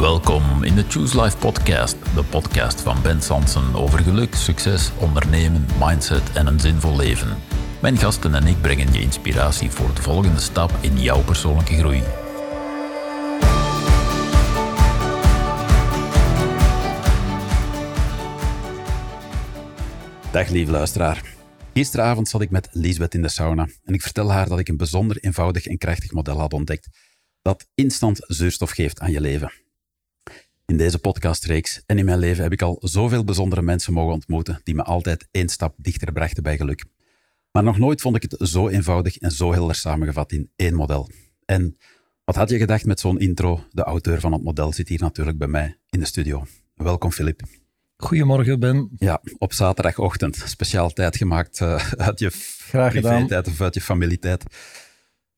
Welkom in de Choose Life podcast, de podcast van Ben Sansen over geluk, succes, ondernemen, mindset en een zinvol leven. Mijn gasten en ik brengen je inspiratie voor de volgende stap in jouw persoonlijke groei. Dag lieve luisteraar. Gisteravond zat ik met Lisbeth in de sauna en ik vertel haar dat ik een bijzonder eenvoudig en krachtig model had ontdekt dat instant zuurstof geeft aan je leven. In deze podcastreeks en in mijn leven heb ik al zoveel bijzondere mensen mogen ontmoeten die me altijd één stap dichter brachten bij geluk. Maar nog nooit vond ik het zo eenvoudig en zo helder samengevat in één model. En wat had je gedacht met zo'n intro? De auteur van het model zit hier natuurlijk bij mij in de studio. Welkom, Filip. Goedemorgen, Ben. Ja, op zaterdagochtend. Speciaal tijd gemaakt uh, uit je privé-tijd of uit je familietijd.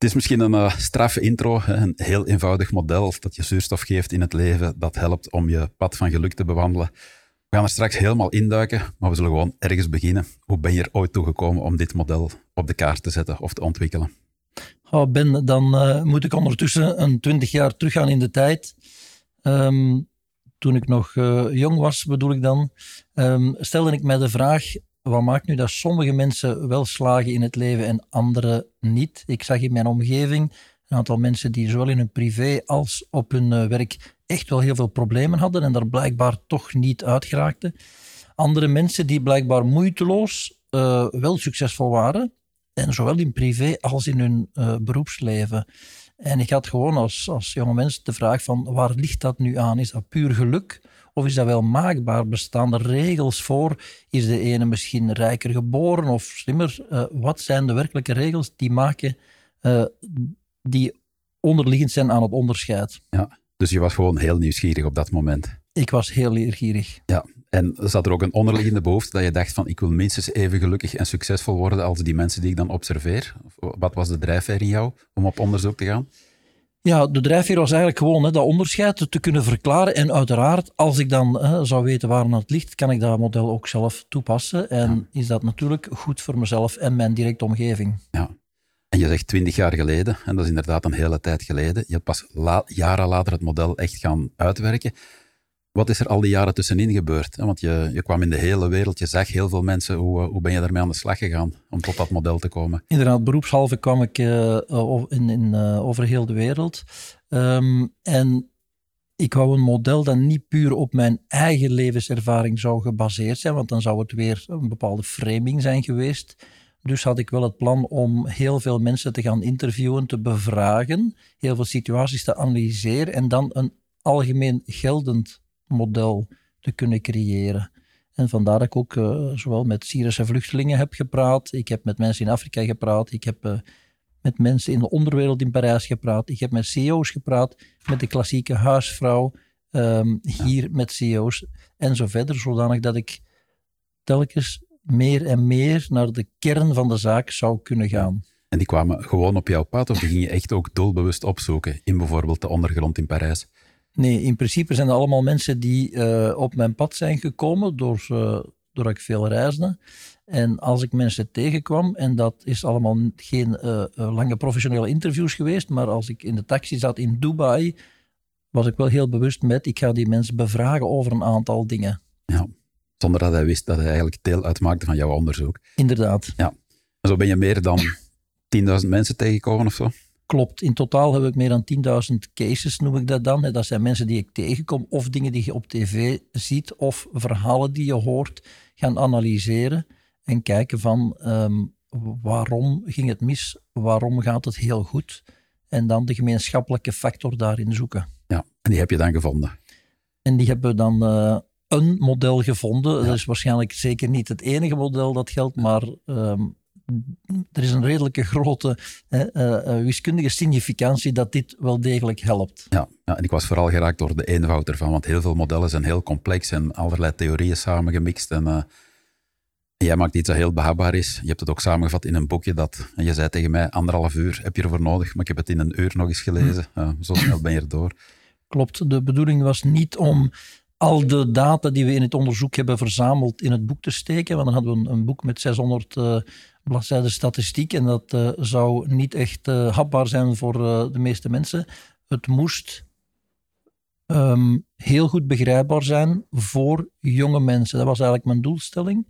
Het is misschien een uh, straffe intro, een heel eenvoudig model dat je zuurstof geeft in het leven, dat helpt om je pad van geluk te bewandelen. We gaan er straks helemaal induiken, maar we zullen gewoon ergens beginnen. Hoe ben je er ooit toe gekomen om dit model op de kaart te zetten of te ontwikkelen? Oh ben, dan uh, moet ik ondertussen een twintig jaar teruggaan in de tijd. Um, toen ik nog uh, jong was, bedoel ik dan, um, stelde ik mij de vraag: wat maakt nu dat sommige mensen wel slagen in het leven en anderen niet? Ik zag in mijn omgeving een aantal mensen die zowel in hun privé als op hun uh, werk echt wel heel veel problemen hadden en daar blijkbaar toch niet uitgeraakten. Andere mensen die blijkbaar moeiteloos uh, wel succesvol waren, en zowel in privé als in hun beroepsleven. En ik had gewoon als, als jonge mens de vraag van waar ligt dat nu aan? Is dat puur geluk? Of is dat wel maakbaar? Bestaan er regels voor? Is de ene misschien rijker geboren of slimmer? Uh, wat zijn de werkelijke regels die maken, uh, die onderliggend zijn aan het onderscheid? Ja, dus je was gewoon heel nieuwsgierig op dat moment. Ik was heel nieuwsgierig. Ja, en zat er ook een onderliggende behoefte dat je dacht van ik wil minstens even gelukkig en succesvol worden als die mensen die ik dan observeer? Wat was de drijfveer in jou om op onderzoek te gaan? Ja, de drijfveer was eigenlijk gewoon hè, dat onderscheid te kunnen verklaren. En uiteraard, als ik dan hè, zou weten waar het ligt, kan ik dat model ook zelf toepassen. En is dat natuurlijk goed voor mezelf en mijn directe omgeving. Ja. En je zegt twintig jaar geleden, en dat is inderdaad een hele tijd geleden. Je hebt pas jaren later het model echt gaan uitwerken. Wat is er al die jaren tussenin gebeurd? Want je, je kwam in de hele wereld, je zag heel veel mensen. Hoe, eh, hoe ben je daarmee aan de slag gegaan om tot dat model te komen? Inderdaad, beroepshalve kwam ik uh, in, in, uh, over heel de wereld. Um, en ik wou een model dat niet puur op mijn eigen levenservaring zou gebaseerd zijn, want dan zou het weer een bepaalde framing zijn geweest. Dus had ik wel het plan om heel veel mensen te gaan interviewen, te bevragen, heel veel situaties te analyseren en dan een algemeen geldend model te kunnen creëren. En vandaar dat ik ook uh, zowel met Syrische vluchtelingen heb gepraat, ik heb met mensen in Afrika gepraat, ik heb uh, met mensen in de onderwereld in Parijs gepraat, ik heb met CEO's gepraat, met de klassieke huisvrouw, um, hier met CEO's en zo verder, zodanig dat ik telkens meer en meer naar de kern van de zaak zou kunnen gaan. En die kwamen gewoon op jouw pad of die ging je echt ook doelbewust opzoeken in bijvoorbeeld de ondergrond in Parijs? Nee, in principe zijn het allemaal mensen die uh, op mijn pad zijn gekomen door, uh, doordat ik veel reisde. En als ik mensen tegenkwam, en dat is allemaal geen uh, lange professionele interviews geweest, maar als ik in de taxi zat in Dubai, was ik wel heel bewust met, ik ga die mensen bevragen over een aantal dingen. Ja, zonder dat hij wist dat hij eigenlijk deel uitmaakte van jouw onderzoek. Inderdaad. Ja. En zo ben je meer dan 10.000 mensen tegengekomen of zo? Klopt. In totaal heb ik meer dan 10.000 cases, noem ik dat dan. Dat zijn mensen die ik tegenkom, of dingen die je op tv ziet, of verhalen die je hoort, gaan analyseren en kijken van um, waarom ging het mis, waarom gaat het heel goed, en dan de gemeenschappelijke factor daarin zoeken. Ja, en die heb je dan gevonden? En die hebben we dan uh, een model gevonden. Ja. Dat is waarschijnlijk zeker niet het enige model dat geldt, maar um, er is een redelijke grote hè, uh, wiskundige significantie dat dit wel degelijk helpt. Ja, ja, en ik was vooral geraakt door de eenvoud ervan, want heel veel modellen zijn heel complex en allerlei theorieën samengemixt. En, uh, jij maakt iets dat heel behapbaar is. Je hebt het ook samengevat in een boekje dat, en je zei tegen mij, anderhalf uur heb je ervoor nodig, maar ik heb het in een uur nog eens gelezen. Hm. zo snel ben je erdoor. Klopt, de bedoeling was niet om al de data die we in het onderzoek hebben verzameld in het boek te steken. Want dan hadden we een, een boek met 600 uh, bladzijden statistiek en dat uh, zou niet echt uh, hapbaar zijn voor uh, de meeste mensen. Het moest ehm, heel goed begrijpbaar zijn voor jonge mensen. Dat was eigenlijk mijn doelstelling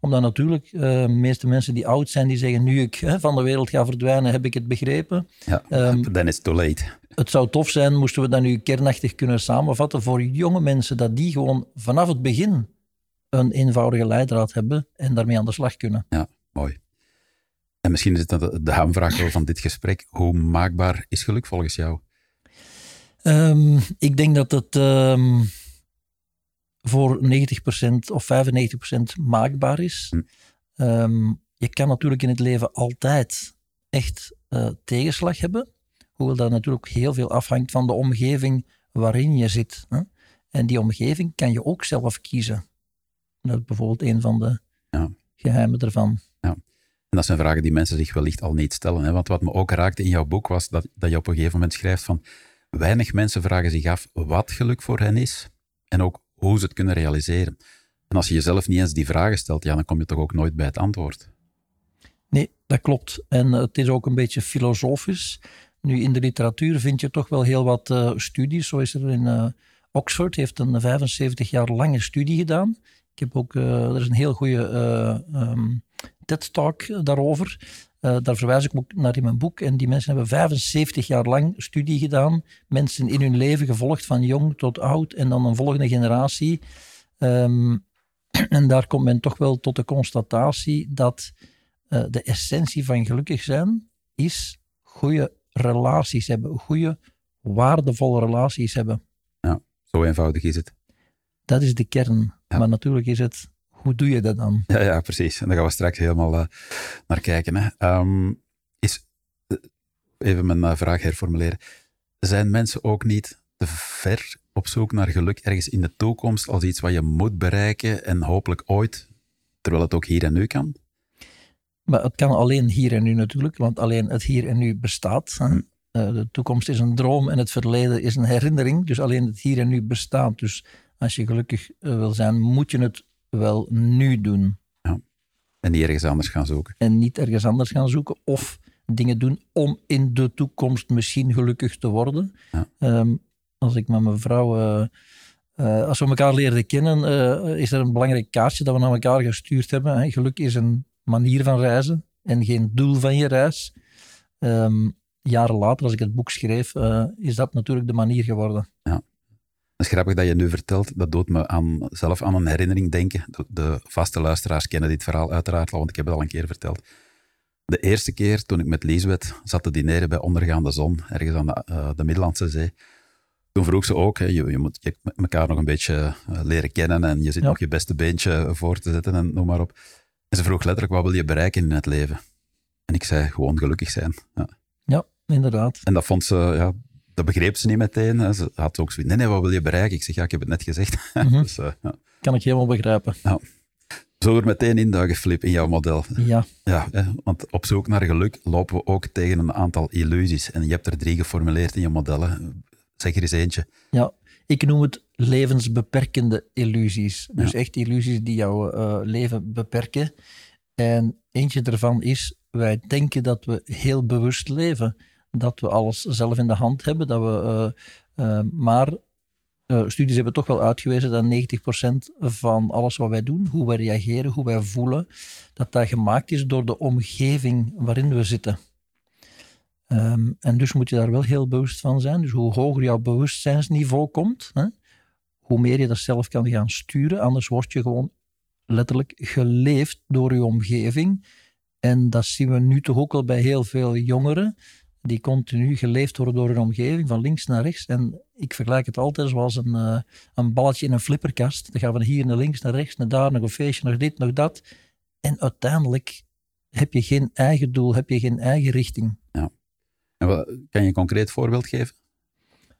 omdat natuurlijk de meeste mensen die oud zijn, die zeggen nu ik hè, van de wereld ga verdwijnen, heb ik het begrepen. Ja, um, dan is het too late. Het zou tof zijn, moesten we dat nu kernachtig kunnen samenvatten, voor jonge mensen, dat die gewoon vanaf het begin een eenvoudige leidraad hebben en daarmee aan de slag kunnen. Ja, mooi. En misschien is het de hamvraag van dit gesprek. Hoe maakbaar is geluk volgens jou? Um, ik denk dat het um, voor 90% of 95% maakbaar is. Hm. Um, je kan natuurlijk in het leven altijd echt uh, tegenslag hebben. Hoewel dat natuurlijk heel veel afhangt van de omgeving waarin je zit. Hè? En die omgeving kan je ook zelf kiezen. Dat is bijvoorbeeld een van de ja. geheimen ervan. En dat zijn vragen die mensen zich wellicht al niet stellen. Hè? Want wat me ook raakte in jouw boek was dat, dat je op een gegeven moment schrijft van weinig mensen vragen zich af wat geluk voor hen is en ook hoe ze het kunnen realiseren. En als je jezelf niet eens die vragen stelt, ja, dan kom je toch ook nooit bij het antwoord. Nee, dat klopt. En het is ook een beetje filosofisch. Nu, in de literatuur vind je toch wel heel wat uh, studies. Zo is er in uh, Oxford, heeft een 75 jaar lange studie gedaan. Heb ook, uh, er is een heel goede um, TED-talk daarover. daar verwijs ik ook naar in mijn boek. En die mensen hebben 75 jaar lang studie gedaan. Mensen in hun leven gevolgd, van jong tot oud. En dan een volgende generatie. Um, en daar komt men toch wel tot de constatatie dat de essentie van gelukkig zijn is goede relaties hebben, goede, waardevolle relaties hebben. Ja, zo eenvoudig is het. Dat is de kern. Maar natuurlijk is het, hoe doe je dat dan? Ja, ja precies. En daar gaan we straks helemaal uh, naar kijken. Hè. Um, is, uh, even mijn uh, vraag herformuleren. Zijn mensen ook niet te ver op zoek naar geluk ergens in de toekomst als iets wat je moet bereiken en hopelijk ooit, terwijl het ook hier en nu kan? Maar het kan alleen hier en nu natuurlijk, want alleen het hier en nu bestaat. Hm. Eh, de toekomst is een droom en het verleden is een herinnering. Dus alleen het hier en nu bestaat. Dus als je gelukkig eh, wil zijn, moet je het wel nu doen. Ja. En niet ergens anders gaan zoeken. En niet ergens anders gaan zoeken. Of dingen doen om in de toekomst misschien gelukkig te worden. Ja. Ehm, als ik met mijn vrouw... Uh, als we elkaar leerden kennen, is er een belangrijk kaartje dat we naar elkaar gestuurd hebben. Hè. Geluk is een manier van reizen en geen doel van je reis. Um, jaren later, als ik het boek schreef, is dat natuurlijk de manier geworden. Ja. Het is grappig dat je nu vertelt. Dat doet me aan, zelf aan een herinnering denken. De, de, vaste luisteraars kennen dit verhaal uiteraard al, want ik heb het al een keer verteld. De eerste keer toen ik met Liesbeth zat te dineren bij ondergaande zon, ergens aan de, uh, de Middellandse Zee, toen vroeg ze ook, hè, je, je, moet je elkaar nog een beetje uh, leren kennen en je zit ja. nog je beste beentje voor te zetten en noem maar op. En ze vroeg letterlijk, wat wil je bereiken in het leven? En ik zei, gewoon gelukkig zijn. Ja, ja inderdaad. En dat vond ze, ja, dat begreep ze niet meteen. Ze had ook zoiets, nee, nee, wat wil je bereiken? Ik zeg, ja, ik heb het net gezegd. Mm -hmm. dus, uh, ja. Kan ik helemaal begrijpen. Ja. We er meteen induiken, Flip, in jouw model? Ja. ja hè, want op zoek naar geluk lopen we ook tegen een aantal illusies. En je hebt er drie geformuleerd in je modellen. Zeg er eens eentje. Ja, ik noem het levensbeperkende illusies. Dus echt illusies die jouw uh, leven beperken. En eentje daarvan is, wij denken dat we heel bewust leven. Dat we alles zelf in de hand hebben. Dat we, uh, uh, maar studies hebben toch wel uitgewezen dat 90% van alles wat wij doen, hoe wij reageren, hoe wij voelen, dat dat gemaakt is door de omgeving waarin we zitten. Um, en dus moet je daar wel heel bewust van zijn. Dus hoe hoger jouw bewustzijnsniveau komt, hè, hoe meer je dat zelf kan gaan sturen. Anders word je gewoon letterlijk geleefd door je omgeving. En dat zien we nu toch ook al bij heel veel jongeren, die continu geleefd worden door hun omgeving, van links naar rechts. En ik vergelijk het altijd zoals een, uh, een balletje in een flipperkast. Dan gaan we hier naar links, naar rechts, naar daar, nog een feestje, nog dit, nog dat. En uiteindelijk heb je geen eigen doel, heb je geen eigen richting. Ja. En wat, kan je een concreet voorbeeld geven?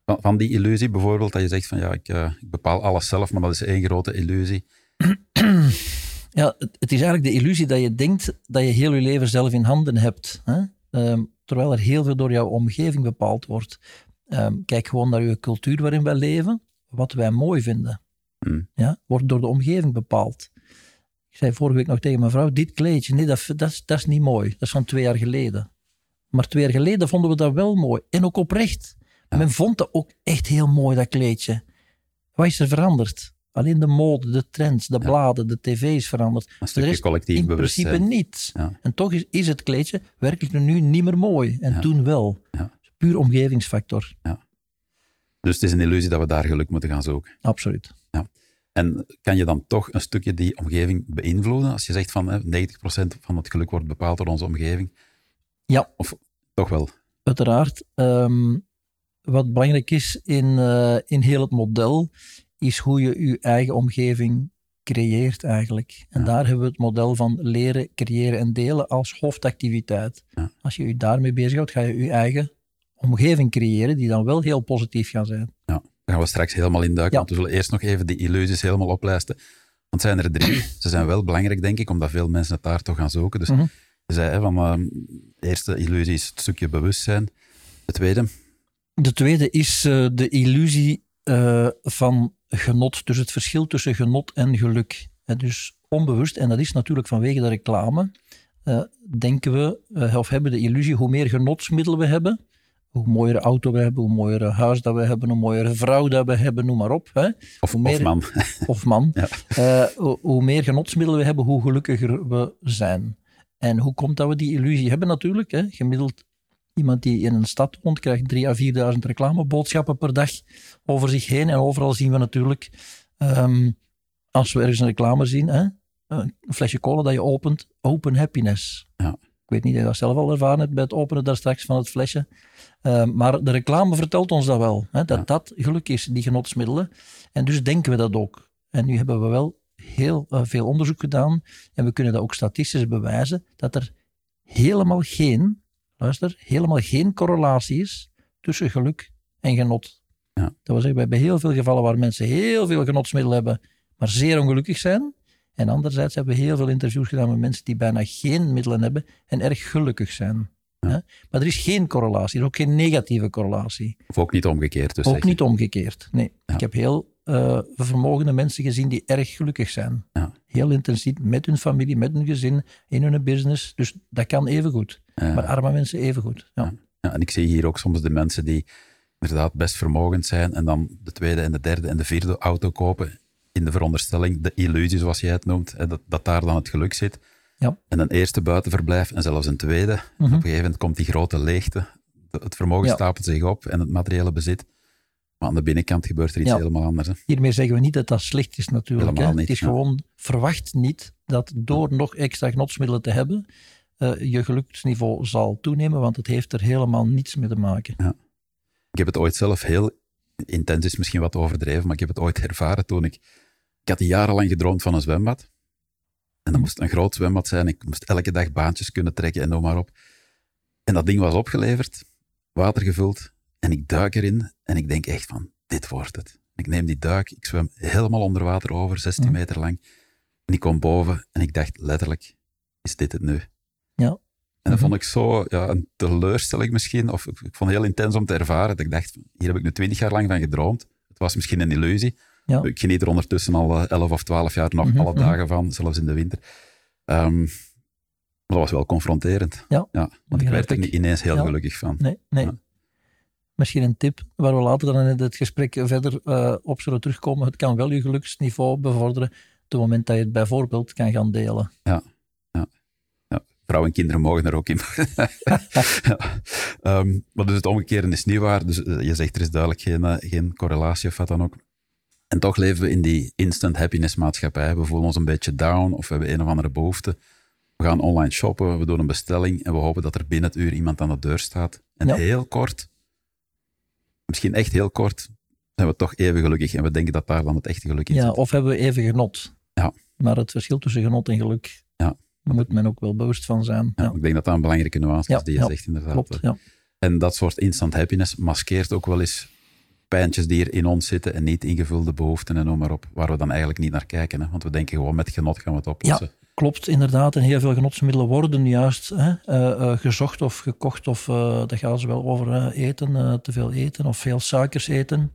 Van, van, die illusie bijvoorbeeld, dat je zegt van ja, ik, uh, ik bepaal alles zelf, maar dat is één grote illusie. Ja, het, het, is eigenlijk de illusie dat je denkt dat je heel je leven zelf in handen hebt. Hè? Um, terwijl er heel veel door jouw omgeving bepaald wordt. Um, kijk gewoon naar je cultuur waarin wij leven. Wat wij mooi vinden, hmm. ja, wordt door de omgeving bepaald. Ik zei vorige week nog tegen mijn vrouw, dit kleedje, nee, dat, dat, dat is niet mooi. Dat is van twee jaar geleden. Maar twee jaar geleden vonden we dat wel mooi. En ook oprecht. Men vond dat ook echt heel mooi, dat kleedje. Wat is er veranderd? Alleen de mode, de trends, de bladen, de tv is veranderd. Een Er stukje is collectief in bewustzijn. principe niets. En toch is, is het kleedje werkelijk nu niet meer mooi. En toen wel. Ja. Puur omgevingsfactor. Dus het is een illusie dat we daar geluk moeten gaan zoeken. Absoluut. En kan je dan toch een stukje die omgeving beïnvloeden? Als je zegt van hè, 90% van het geluk wordt bepaald door onze omgeving. Ja. Of toch wel? Uiteraard. ehm, wat belangrijk is in, eh, in heel het model, is hoe je je eigen omgeving creëert eigenlijk. En Ja. daar hebben we het model van leren, creëren en delen als hoofdactiviteit. Ja. Als je je daarmee bezighoudt, ga je je eigen omgeving creëren die dan wel heel positief gaan zijn. Daar gaan we straks helemaal induiken. Ja. Want we zullen eerst nog even die illusies helemaal oplijsten. Want zijn er drie. Ze zijn wel belangrijk, denk ik, omdat veel mensen het daar toch gaan zoeken. Dus Mhm. je zei hè, van ehm, de eerste illusie is het stukje bewustzijn. De tweede, De tweede is eh, de illusie eh, van genot. Dus het verschil tussen genot en geluk. Hè, dus onbewust, en dat is natuurlijk vanwege de reclame, eh, denken we, eh, of hebben de illusie, hoe meer genotsmiddelen we hebben, hoe mooiere auto we hebben, hoe mooiere huis dat we hebben, hoe mooiere vrouw dat we hebben, noem maar op. Hè, of, Hoe meer- of man. of man. Ja. Eh, hoe, hoe meer genotsmiddelen we hebben, hoe gelukkiger we zijn. En hoe komt dat we die illusie hebben natuurlijk? Hè? Gemiddeld iemand die in een stad woont, krijgt 3.000 à 4.000 reclameboodschappen per dag over zich heen. En overal zien we natuurlijk, ehm, als we ergens een reclame zien, hè? een flesje cola dat je opent, open happiness. Ja. Ik weet niet of je dat zelf al ervaren hebt bij het openen daar straks van het flesje. Ehm, maar de reclame vertelt ons dat wel. Hè? Dat Ja. dat geluk is, die genotsmiddelen. En dus denken we dat ook. En nu hebben we wel heel eh, veel onderzoek gedaan. En we kunnen dat ook statistisch bewijzen. Dat er helemaal geen, luister, helemaal geen correlatie is tussen geluk en genot. Ja. Dat wil zeggen, we hebben heel veel gevallen waar mensen heel veel genotsmiddelen hebben, maar zeer ongelukkig zijn. En anderzijds hebben we heel veel interviews gedaan met mensen die bijna geen middelen hebben en erg gelukkig zijn. Ja. Maar er is geen correlatie, er is ook geen negatieve correlatie. Of ook niet omgekeerd. Dus ook niet omgekeerd. Nee, Ja. ik heb heel eh, vermogende mensen gezien die erg gelukkig zijn. Ja. Heel intensief met hun familie, met hun gezin, in hun business. Dus dat kan even goed. Maar arme mensen even goed. Ja. Ja, en ik zie hier ook soms de mensen die inderdaad best vermogend zijn en dan de tweede en de derde en de vierde auto kopen in de veronderstelling, de illusie zoals jij het noemt, hè, dat, dat daar dan het geluk zit. Ja. En een eerste buitenverblijf en zelfs een tweede. Mhm. op een gegeven moment komt die grote leegte. Het vermogen Ja. stapelt zich op en het materiële bezit. Maar aan de binnenkant gebeurt er iets Ja. helemaal anders. Hè. Hiermee zeggen we niet dat dat slecht is natuurlijk. Helemaal hè. niet, het is gewoon, verwacht niet dat door nog extra genotsmiddelen te hebben, eh, je geluksniveau zal toenemen, want het heeft er helemaal niets mee te maken. Ik heb het ooit zelf heel intens, is misschien wat overdreven, maar ik heb het ooit ervaren toen ik... Ik had jarenlang gedroomd van een zwembad. En dat moest een groot zwembad zijn. Ik moest elke dag baantjes kunnen trekken en noem maar op. En dat ding was opgeleverd, water gevuld, en ik duik erin en ik denk echt van, dit wordt het. Ik neem die duik, ik zwem helemaal onder water over, 16 Mhm. meter lang. En ik kom boven en ik dacht letterlijk, is dit het nu? Ja. En dat Mhm. vond ik zo ja, een teleurstelling misschien, of ik, ik vond het heel intens om te ervaren. Dat ik dacht, hier heb ik nu twintig jaar lang van gedroomd. Het was misschien een illusie. Ja. Ik geniet er ondertussen al eh, elf of twaalf jaar nog Mhm, alle mhm. dagen van, zelfs in de winter. Ehm, maar dat was wel confronterend. Ja, want ik werd er niet ineens heel Ja. gelukkig van. Nee, nee. Ja. Misschien een tip waar we later dan in het gesprek verder eh, op zullen terugkomen. Het kan wel je geluksniveau bevorderen op het moment dat je het bijvoorbeeld kan gaan delen. Vrouwen en kinderen mogen er ook in. ja. Ehm, maar dus het omgekeerde is niet waar. Dus eh, je zegt er is duidelijk geen, eh, geen correlatie of wat dan ook. En toch leven we in die instant happiness maatschappij. We voelen ons een beetje down of we hebben een of andere behoefte. We gaan online shoppen, we doen een bestelling en we hopen dat er binnen het uur iemand aan de deur staat. En Ja. heel kort, misschien echt heel kort, zijn we toch even gelukkig. En we denken dat daar dan het echte geluk in Ja, zit. of hebben we even genot. Ja. Maar het verschil tussen genot en geluk, Ja. Daar moet men ook wel bewust van zijn. Ja, Ja, Ik denk dat dat een belangrijke nuance Ja, is die je ja, zegt inderdaad. klopt. Ja. En dat soort instant happiness maskeert ook wel eens pijntjes die er in ons zitten en niet ingevulde behoeften en noem maar op, waar we dan eigenlijk niet naar kijken. Hè? Want we denken gewoon met genot gaan we het oplossen. Klopt, inderdaad. En heel veel genotsmiddelen worden juist hè, eh, eh, gezocht of gekocht. Of eh dat gaat wel over eten, te veel eten of veel suikers eten.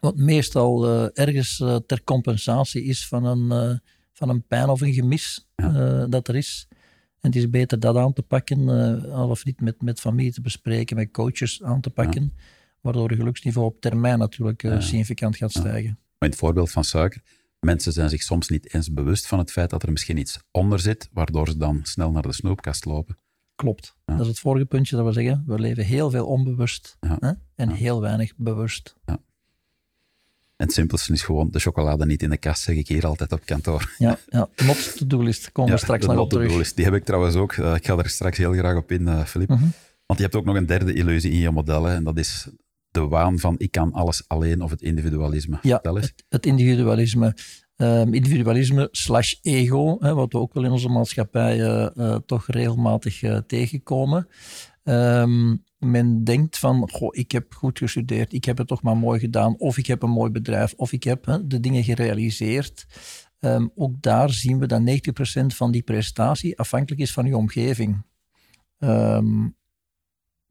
Wat meestal ergens ter compensatie is van een, van een pijn of een gemis Ja. eh, dat er is. En het is beter dat aan te pakken, eh, al of niet met, met familie te bespreken, met coaches aan te pakken. waardoor je geluksniveau op termijn natuurlijk uh, significant gaat stijgen. Maar in het voorbeeld van suiker, mensen zijn zich soms niet eens bewust van het feit dat er misschien iets onder zit, waardoor ze dan snel naar de snoepkast lopen. Klopt. Dat is het vorige puntje dat we zeggen. We leven heel veel onbewust hè? en heel weinig bewust. En het simpelste is gewoon de chocolade niet in de kast, zeg ik hier altijd op kantoor. Ja, ja. not to do list. Komen we straks nog op terug. Die heb ik trouwens ook. Uh, ik ga er straks heel graag op in, uh, Filip. Mhm. Want je hebt ook nog een derde illusie in je modellen en dat is de waan van ik kan alles alleen of het individualisme. Ja, het, het, individualisme. Um, individualisme slash ego, hè, wat we ook wel in onze maatschappij uh, toch regelmatig tegenkomen. Um, men denkt van, goh, ik heb goed gestudeerd, ik heb het toch maar mooi gedaan, of ik heb een mooi bedrijf, of ik heb hè, de dingen gerealiseerd. Ehm, ook daar zien we dat 90% van die prestatie afhankelijk is van je omgeving. Um,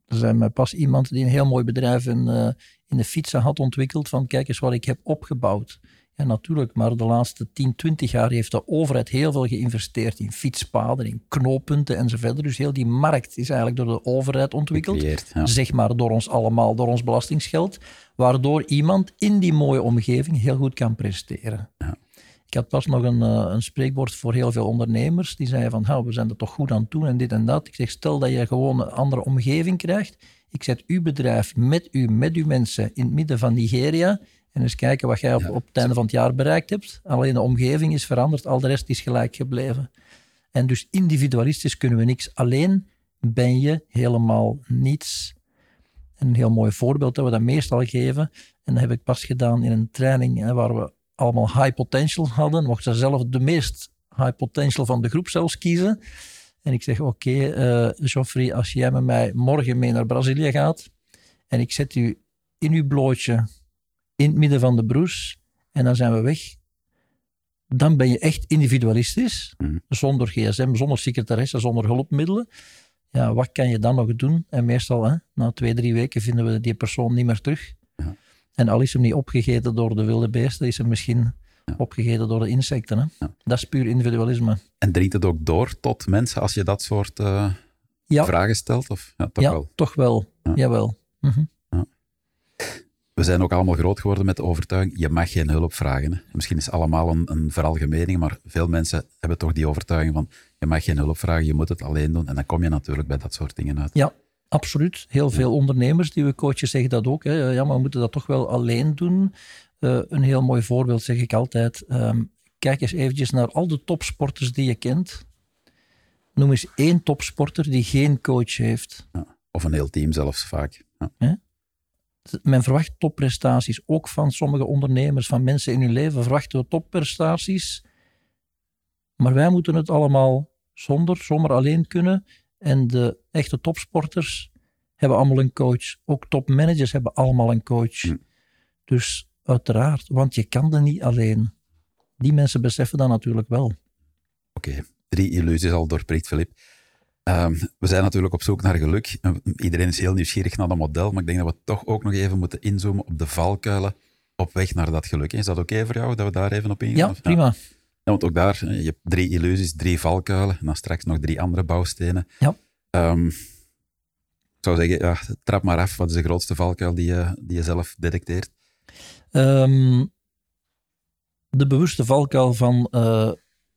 er zijn pas iemand die een heel mooi bedrijf in, uh, in de fietsen had ontwikkeld van kijk eens wat ik heb opgebouwd. Ja, natuurlijk, maar de laatste 10, 20 jaar heeft de overheid heel veel geïnvesteerd in fietspaden, in knooppunten enzovoort. Dus heel die markt is eigenlijk door de overheid ontwikkeld. Zeg maar door ons allemaal, door ons belastingsgeld. Waardoor iemand in die mooie omgeving heel goed kan presteren. Ja. Ik had pas nog een, uh, een, spreekwoord voor heel veel ondernemers. Die zeiden van, we zijn er toch goed aan doen en dit en dat. Ik zeg, stel dat je gewoon een andere omgeving krijgt. Ik zet uw bedrijf met u, met uw mensen in het midden van Nigeria en eens kijken wat jij op, op het einde van het jaar bereikt hebt. Alleen de omgeving is veranderd, al de rest is gelijk gebleven. En dus individualistisch kunnen we niks. Alleen ben je helemaal niets. een heel mooi voorbeeld dat we dat meestal geven, en dat heb ik pas gedaan in een training hè, waar we allemaal high potential hadden, mochten ze zelf de meest high potential van de groep zelfs kiezen. En ik zeg, oké, okay, uh, Geoffrey, als jij met mij morgen mee naar Brazilië gaat en ik zet u in uw blootje in het midden van de broes en dan zijn we weg. Dan ben je echt individualistisch, mhm. zonder gsm, zonder secretaresse, zonder hulpmiddelen. Ja, wat kan je dan nog doen? En meestal, hè, na twee, drie weken vinden we die persoon niet meer terug. Ja. En al is hem niet opgegeten door de wilde beesten, is hem misschien opgegeten door de insecten. Hè? Dat is puur individualisme. En dringt het ook door tot mensen als je dat soort uh, vragen stelt? Of? Ja, toch wel. Toch wel. Jawel. Mm we zijn ook allemaal groot geworden met de overtuiging, je mag geen hulp vragen. Misschien is allemaal een, een veralgemening, maar veel mensen hebben toch die overtuiging van, je mag geen hulp vragen, je moet het alleen doen. En dan kom je natuurlijk bij dat soort dingen uit. Ja, absoluut. Heel veel ondernemers die we coachen zeggen dat ook. Hè. Ja, maar we moeten dat toch wel alleen doen. Uh, een heel mooi voorbeeld zeg ik altijd. Um, kijk eens eventjes naar al de topsporters die je kent. Noem eens één topsporter die geen coach heeft. Ja, of een heel team zelfs vaak. Ja men verwacht topprestaties, ook van sommige ondernemers, van mensen in hun leven verwachten we topprestaties. Maar wij moeten het allemaal zonder, zomaar alleen kunnen. En de echte topsporters hebben allemaal een coach. Ook topmanagers hebben allemaal een coach. Hm. Dus uiteraard, want je kan er niet alleen. Die mensen beseffen dat natuurlijk wel. Oké, drie illusies al doorprikt, Filip. Ehm, we zijn natuurlijk op zoek naar geluk. Iedereen is heel nieuwsgierig naar dat model, maar ik denk dat we toch ook nog even moeten inzoomen op de valkuilen op weg naar dat geluk. Is dat oké voor jou, dat we daar even op ingaan? Ja, prima. Ja, want ook daar, je hebt drie illusies, drie valkuilen, en dan straks nog drie andere bouwstenen. Ja. Um, ik zou zeggen, ja, trap maar af. Wat is de grootste valkuil die je, die je zelf detecteert? Ehm, de bewuste valkuil van uh,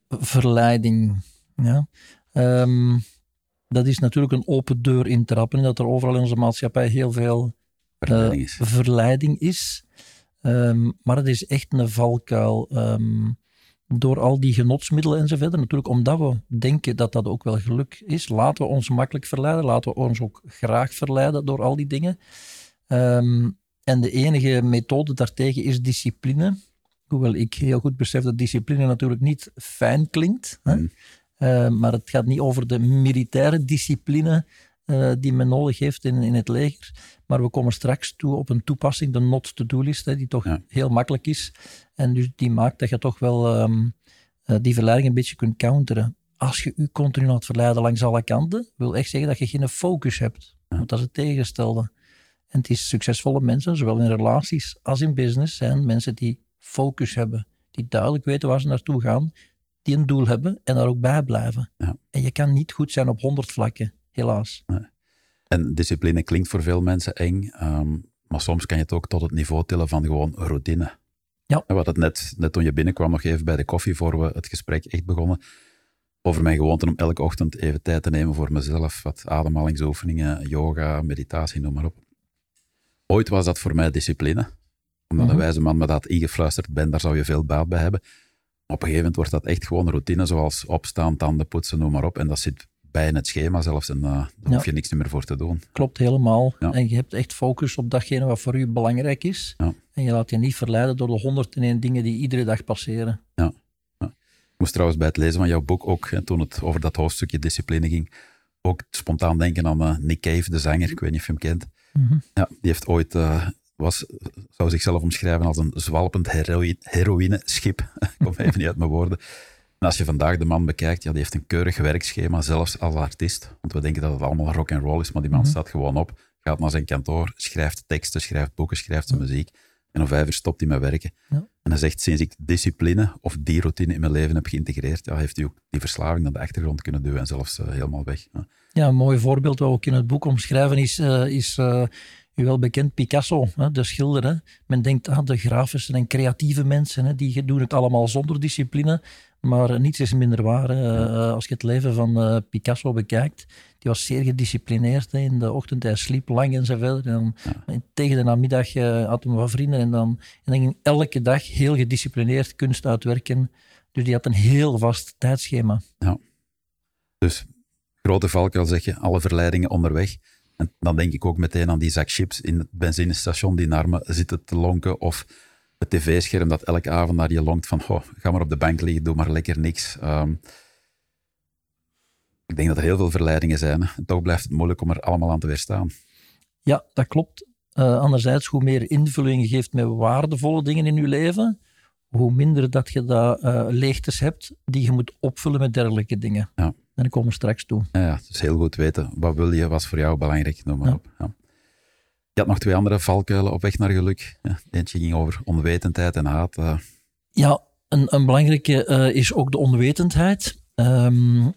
verleiding. Ja dat is natuurlijk een open deur intrappen. Dat er overal in onze maatschappij heel veel verleiding is. verleiding is. Um, maar het is echt een valkuil. Um, door al die genotsmiddelen enzovoort. Natuurlijk omdat we denken dat dat ook wel geluk is. Laten we ons makkelijk verleiden. Laten we ons ook graag verleiden door al die dingen. Um, en de enige methode daartegen is discipline. Hoewel ik heel goed besef dat discipline natuurlijk niet fijn klinkt. Hè? Hmm. Eh, maar het gaat niet over de militaire discipline uh, die men nodig heeft in, in het leger. Maar we komen straks toe op een toepassing, de not-to-do-list, die toch heel makkelijk is. En dus die maakt dat je toch wel um, uh, die verleiding een beetje kunt counteren. Als je je continu laat verleiden langs alle kanten, wil echt zeggen dat je geen focus hebt. Want dat is het tegenstelde. En het is succesvolle mensen, zowel in relaties als in business, zijn mensen die focus hebben. Die duidelijk weten waar ze naartoe gaan die een doel hebben en daar ook bij blijven. Ja. En je kan niet goed zijn op honderd vlakken, helaas. En discipline klinkt voor veel mensen eng, ehm, Maar soms kan je het ook tot het niveau tillen van gewoon routine. Ja. En wat het net, net toen je binnenkwam, nog even bij de koffie, voor we het gesprek echt begonnen, over mijn gewoonte om elke ochtend even tijd te nemen voor mezelf. Wat ademhalingsoefeningen, yoga, meditatie, noem maar op. Ooit was dat voor mij discipline. Omdat Mhm. een wijze man me dat ingefluisterd ben, daar zou je veel baat bij hebben. Op een gegeven moment wordt dat echt gewoon routine, zoals opstaan, tanden poetsen, noem maar op. En dat zit bij in het schema zelfs en eh, daar Ja. hoef je niks meer voor te doen. Klopt helemaal. Ja. En je hebt echt focus op datgene wat voor u belangrijk is. Ja. En je laat je niet verleiden door de 101 dingen die iedere dag passeren. Ik moest trouwens bij het lezen van jouw boek ook, hè, toen het over dat hoofdstukje discipline ging, ook spontaan denken aan eh, Nick Cave, de zanger. Ik weet niet of je hem kent. Mhm. Ja, die heeft ooit, eh, was, zou zichzelf omschrijven als een zwalpend heroïne, heroïne-schip. Ik kom even niet uit mijn woorden. En als je vandaag de man bekijkt, ja, die heeft een keurig werkschema, zelfs als artiest. Want we denken dat het allemaal rock and roll is, maar die man Mhm. staat gewoon op, gaat naar zijn kantoor, schrijft teksten, schrijft boeken, schrijft zijn muziek. En om vijf uur stopt hij met werken. Ja. En hij zegt, sinds ik discipline of die routine in mijn leven heb geïntegreerd, ja, heeft hij ook die verslaving naar de achtergrond kunnen duwen en zelfs eh, helemaal weg. Ja. Ja, een mooi voorbeeld wat we ook in het boek omschrijven is, eh, is eh, u wel bekend Picasso, hè, de schilder. Hè. Men denkt aan de grafische en creatieve mensen, hè, die doen het allemaal zonder discipline. Maar niets is minder waar. Eh, als je het leven van eh, Picasso bekijkt, die was zeer gedisciplineerd. Hè. In de ochtend hij sliep lang enzovoort. En dan, Tegen de namiddag eh, had hij wat vrienden en dan, en dan ging elke dag heel gedisciplineerd kunst uitwerken. Dus die had een heel vast tijdschema. Dus grote valkuil zeg je, alle verleidingen onderweg. En dan denk ik ook meteen aan die zak chips in het benzinestation die naar me zitten te lonken. Of het tv-scherm dat elke avond naar je lonkt van, oh, ga maar op de bank liggen, doe maar lekker niks. Ehm, ik denk dat er heel veel verleidingen zijn. hè. En toch blijft het moeilijk om er allemaal aan te weerstaan. Ja, dat klopt. Eh, anderzijds, hoe meer invulling je geeft met waardevolle dingen in je leven, hoe minder dat je dat, eh, leegtes hebt die je moet opvullen met dergelijke dingen. Ja. En ik kom er straks toe. Ja, dus heel goed weten, wat wil je, wat is voor jou belangrijk, noem maar Ja. op. Ja. Je had nog twee andere valkuilen op weg naar geluk. Ja, eentje ging over onwetendheid en haat. eh. Ja, een, een belangrijke eh, is ook de onwetendheid. Ehm,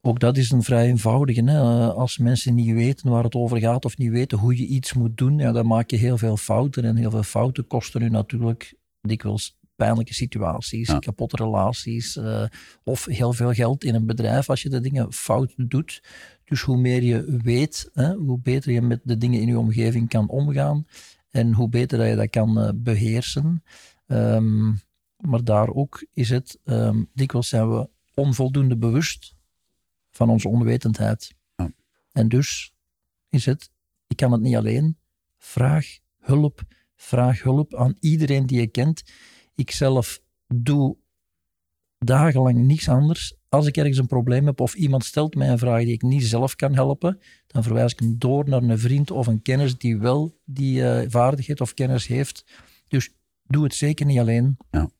ook dat is een vrij eenvoudige. Hè? Eh, als mensen niet weten waar het over gaat of niet weten hoe je iets moet doen, ja, dan maak je heel veel fouten. En heel veel fouten kosten u natuurlijk dikwijls pijnlijke situaties, Ja. kapotte relaties eh, of heel veel geld in een bedrijf als je de dingen fout doet. Dus hoe meer je weet, hè, hoe beter je met de dingen in je omgeving kan omgaan en hoe beter dat je dat kan eh, beheersen. Ehm, maar daar ook is het, ehm, dikwijls zijn we onvoldoende bewust van onze onwetendheid. Ja. En dus is het, ik kan het niet alleen, vraag hulp, vraag hulp aan iedereen die je kent. Ik zelf doe dagenlang niets anders. Als ik ergens een probleem heb of iemand stelt mij een vraag die ik niet zelf kan helpen, dan verwijs ik hem door naar een vriend of een kennis die wel die eh, vaardigheid of kennis heeft. Dus doe het zeker niet alleen. Ja.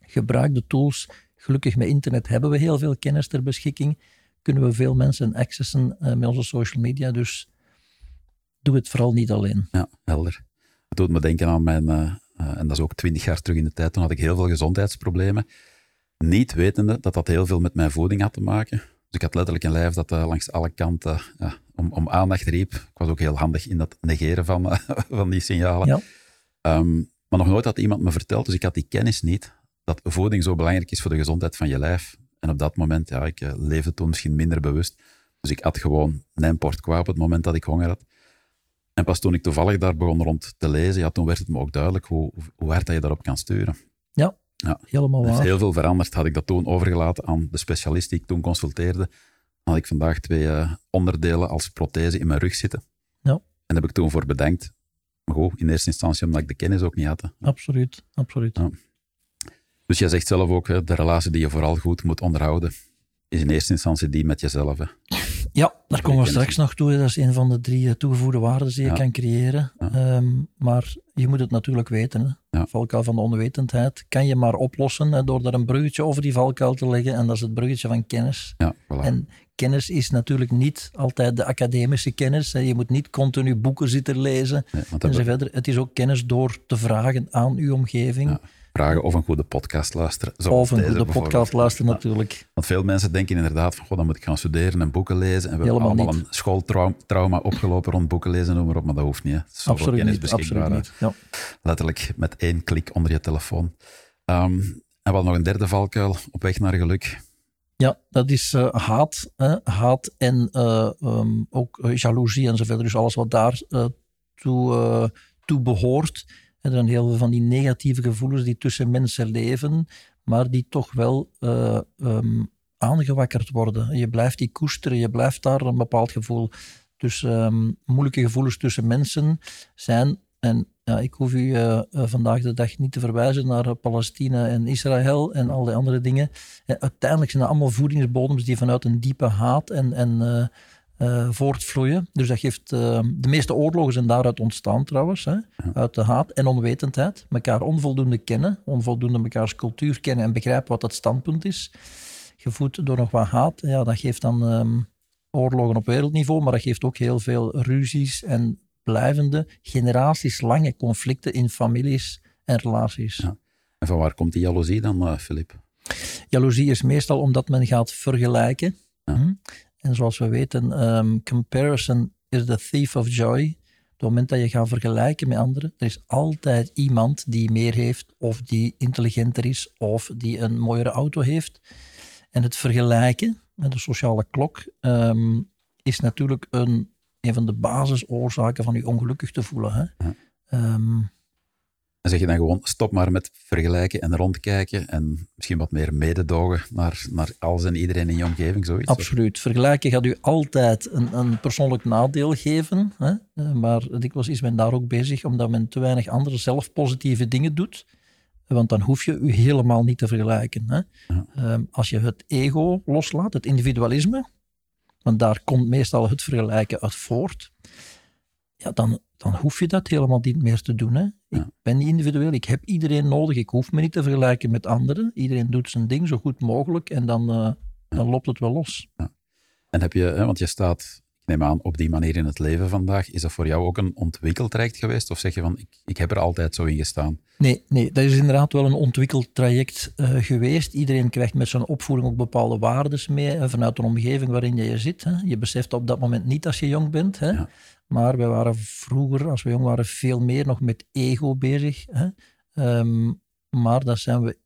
Gebruik de tools. Gelukkig met internet hebben we heel veel kennis ter beschikking. Kunnen we veel mensen accessen eh, met onze social media. Dus doe het vooral niet alleen. Ja, helder. Het doet me denken aan mijn, eh, en dat is ook twintig jaar terug in de tijd, toen had ik heel veel gezondheidsproblemen. Niet wetende dat dat heel veel met mijn voeding had te maken. Dus ik had letterlijk een lijf dat eh, langs alle kanten ja, om, om aandacht riep. Ik was ook heel handig in dat negeren van, eh, van die signalen. Ja. Ehm, maar nog nooit had iemand me verteld, dus ik had die kennis niet, dat voeding zo belangrijk is voor de gezondheid van je lijf. En op dat moment, ja, ik eh, leefde toen misschien minder bewust. Dus ik at gewoon een port kwa op het moment dat ik honger had. En pas toen ik toevallig daar begon rond te lezen, ja, toen werd het me ook duidelijk hoe, hoe hard dat je daarop kan sturen. Ja, Ja. helemaal Er is waar. heel veel veranderd. Had ik dat toen overgelaten aan de specialist die ik toen consulteerde, had ik vandaag twee eh, onderdelen als prothese in mijn rug zitten. Ja. En daar heb ik toen voor bedankt. Maar goed, in eerste instantie omdat ik de kennis ook niet had. hè. Absoluut, absoluut. Ja. Dus jij zegt zelf ook, hè, de relatie die je vooral goed moet onderhouden, is in eerste instantie die met jezelf. Hè. Ja, daar komen we straks nog toe. Dat is een van de drie eh, toegevoegde waarden die je Ja. kan creëren. Ja. Ehm, maar je moet het natuurlijk weten. Hè. Ja. Valkuil van de onwetendheid kan je maar oplossen hè, door daar een bruggetje over die valkuil te leggen. En dat is het bruggetje van kennis. Ja, voilà. En kennis is natuurlijk niet altijd de academische kennis. Hè. Je moet niet continu boeken zitten lezen Nee. Het is ook kennis door te vragen aan uw omgeving. Vragen of een goede podcast luisteren. Of een goede podcast luisteren natuurlijk. Want veel mensen denken inderdaad van, goh, dan moet ik gaan studeren en boeken lezen. En we Helemaal hebben allemaal niet. een schooltrauma opgelopen rond boeken lezen, noem maar op. Maar dat hoeft niet. Hè. Absoluut niet. Absoluut niet. Ja. Letterlijk met één klik onder je telefoon. Ehm, en hadden nog een derde valkuil op weg naar geluk. Ja, dat is eh, haat. Hè? Haat en eh, ehm, ook jaloezie en zo verder. Dus alles wat daar eh, toe, toe behoort. Er zijn heel veel van die negatieve gevoelens die tussen mensen leven, maar die toch wel eh, ehm, aangewakkerd worden. Je blijft die koesteren, je blijft daar een bepaald gevoel. Dus ehm, moeilijke gevoelens tussen mensen zijn, en ja, ik hoef u eh, eh, vandaag de dag niet te verwijzen naar Palestina en Israël en al die andere dingen. Uiteindelijk zijn dat allemaal voedingsbodems die vanuit een diepe haat en, en eh, voortvloeien. Dus dat geeft, eh, de meeste oorlogen zijn daaruit ontstaan trouwens, hè? uit de haat en onwetendheid. Mekaar onvoldoende kennen, onvoldoende mekaars cultuur kennen en begrijpen wat dat standpunt is. Gevoed door nog wat haat, ja, dat geeft dan ehm, oorlogen op wereldniveau, maar dat geeft ook heel veel ruzies en blijvende, generatieslange conflicten in families en relaties. Ja. En van waar komt die jaloezie dan, eh, Filip? Jaloezie is meestal omdat men gaat vergelijken. Ja. En zoals we weten, ehm, comparison is the thief of joy. Op het moment dat je gaat vergelijken met anderen, er is altijd iemand die meer heeft, of die intelligenter is, of die een mooiere auto heeft. En het vergelijken, met de sociale klok, ehm, is natuurlijk een, een van de basisoorzaken van je ongelukkig te voelen. Hè? Ja. Ehm, En zeg je dan gewoon, stop maar met vergelijken en rondkijken en misschien wat meer mededogen naar, naar alles en iedereen in je omgeving, zoiets? Absoluut. Vergelijken gaat u altijd een, een persoonlijk nadeel geven. Hè? Eh, Maar dikwijls is men daar ook bezig omdat men te weinig andere zelf positieve dingen doet. Want dan hoef je u helemaal niet te vergelijken. Hè? Ja. Ehm, als je het ego loslaat, het individualisme, want daar komt meestal het vergelijken uit voort, ja, dan, dan hoef je dat helemaal niet meer te doen. Hè? Ik ben niet individueel, ik heb iedereen nodig, ik hoef me niet te vergelijken met anderen. Iedereen doet zijn ding zo goed mogelijk en dan, eh, dan loopt het wel los. En heb je, hè, want je staat, ik neem aan, op die manier in het leven vandaag. Is dat voor jou ook een ontwikkeltraject geweest? Of zeg je van, ik, ik heb er altijd zo in gestaan? Nee, nee, dat is inderdaad wel een ontwikkeld traject eh, geweest. Iedereen krijgt met zijn opvoeding ook bepaalde waarden mee vanuit de omgeving waarin je zit. Hè. Je beseft op dat moment niet als je jong bent. Hè. Ja. Maar wij waren vroeger, als we jong waren, veel meer nog met ego bezig. Hè. Ehm, maar dat zijn we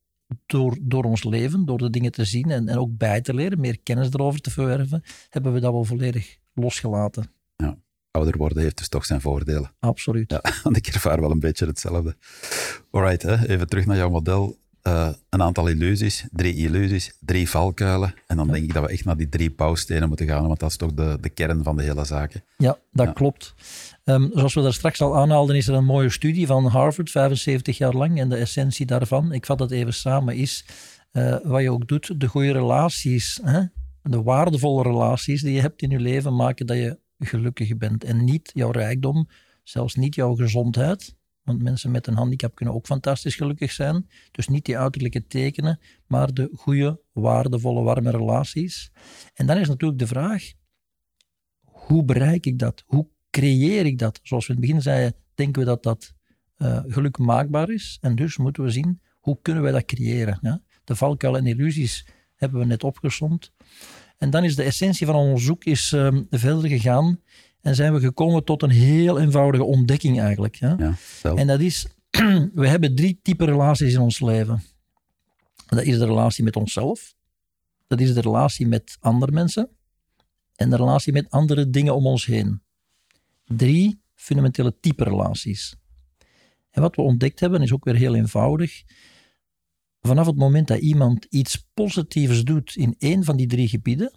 door, door ons leven, door de dingen te zien en, en ook bij te leren, meer kennis erover te verwerven, hebben we dat wel volledig losgelaten. Ouder worden heeft dus toch zijn voordelen. Absoluut. Ja, want ik ervaar wel een beetje hetzelfde. Alright, hè, even terug naar jouw model. Eh, een aantal illusies, drie illusies, drie valkuilen. En dan denk ik dat we echt naar die drie bouwstenen moeten gaan, want dat is toch de, de kern van de hele zaken. Ja, dat Ja. klopt. Ehm, zoals we daar straks al aanhaalden, is er een mooie studie van Harvard, 75 jaar lang. En de essentie daarvan, ik vat het even samen, is eh, wat je ook doet, de goede relaties, hè? de waardevolle relaties die je hebt in je leven, maken dat je gelukkig bent. En niet jouw rijkdom, zelfs niet jouw gezondheid. Want mensen met een handicap kunnen ook fantastisch gelukkig zijn. Dus niet die uiterlijke tekenen, maar de goede, waardevolle, warme relaties. En dan is natuurlijk de vraag, hoe bereik ik dat? Hoe creëer ik dat? Zoals we in het begin zeiden, denken we dat dat eh, geluk maakbaar is. En dus moeten we zien, hoe kunnen wij dat creëren? De valkuilen en illusies hebben we net opgesomd. En dan is de essentie van ons onderzoek is, ehm, verder gegaan en zijn we gekomen tot een heel eenvoudige ontdekking eigenlijk. Ja? En dat is, we hebben drie typen relaties in ons leven. Dat is de relatie met onszelf, dat is de relatie met andere mensen en de relatie met andere dingen om ons heen. Drie fundamentele type relaties. En wat we ontdekt hebben is ook weer heel eenvoudig. Vanaf het moment dat iemand iets positiefs doet in één van die drie gebieden,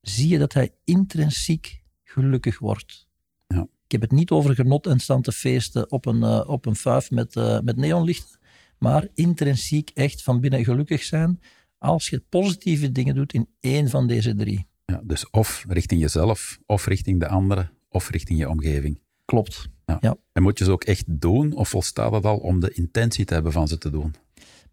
zie je dat hij intrinsiek gelukkig wordt. Ja. Ik heb het niet over genot en staan te feesten op een, eh, op een vuif met, eh, met neonlichten, maar intrinsiek echt van binnen gelukkig zijn als je positieve dingen doet in één van deze drie. Ja, dus of richting jezelf, of richting de anderen, of richting je omgeving. Klopt. En moet je ze ook echt doen, of volstaat het al om de intentie te hebben van ze te doen?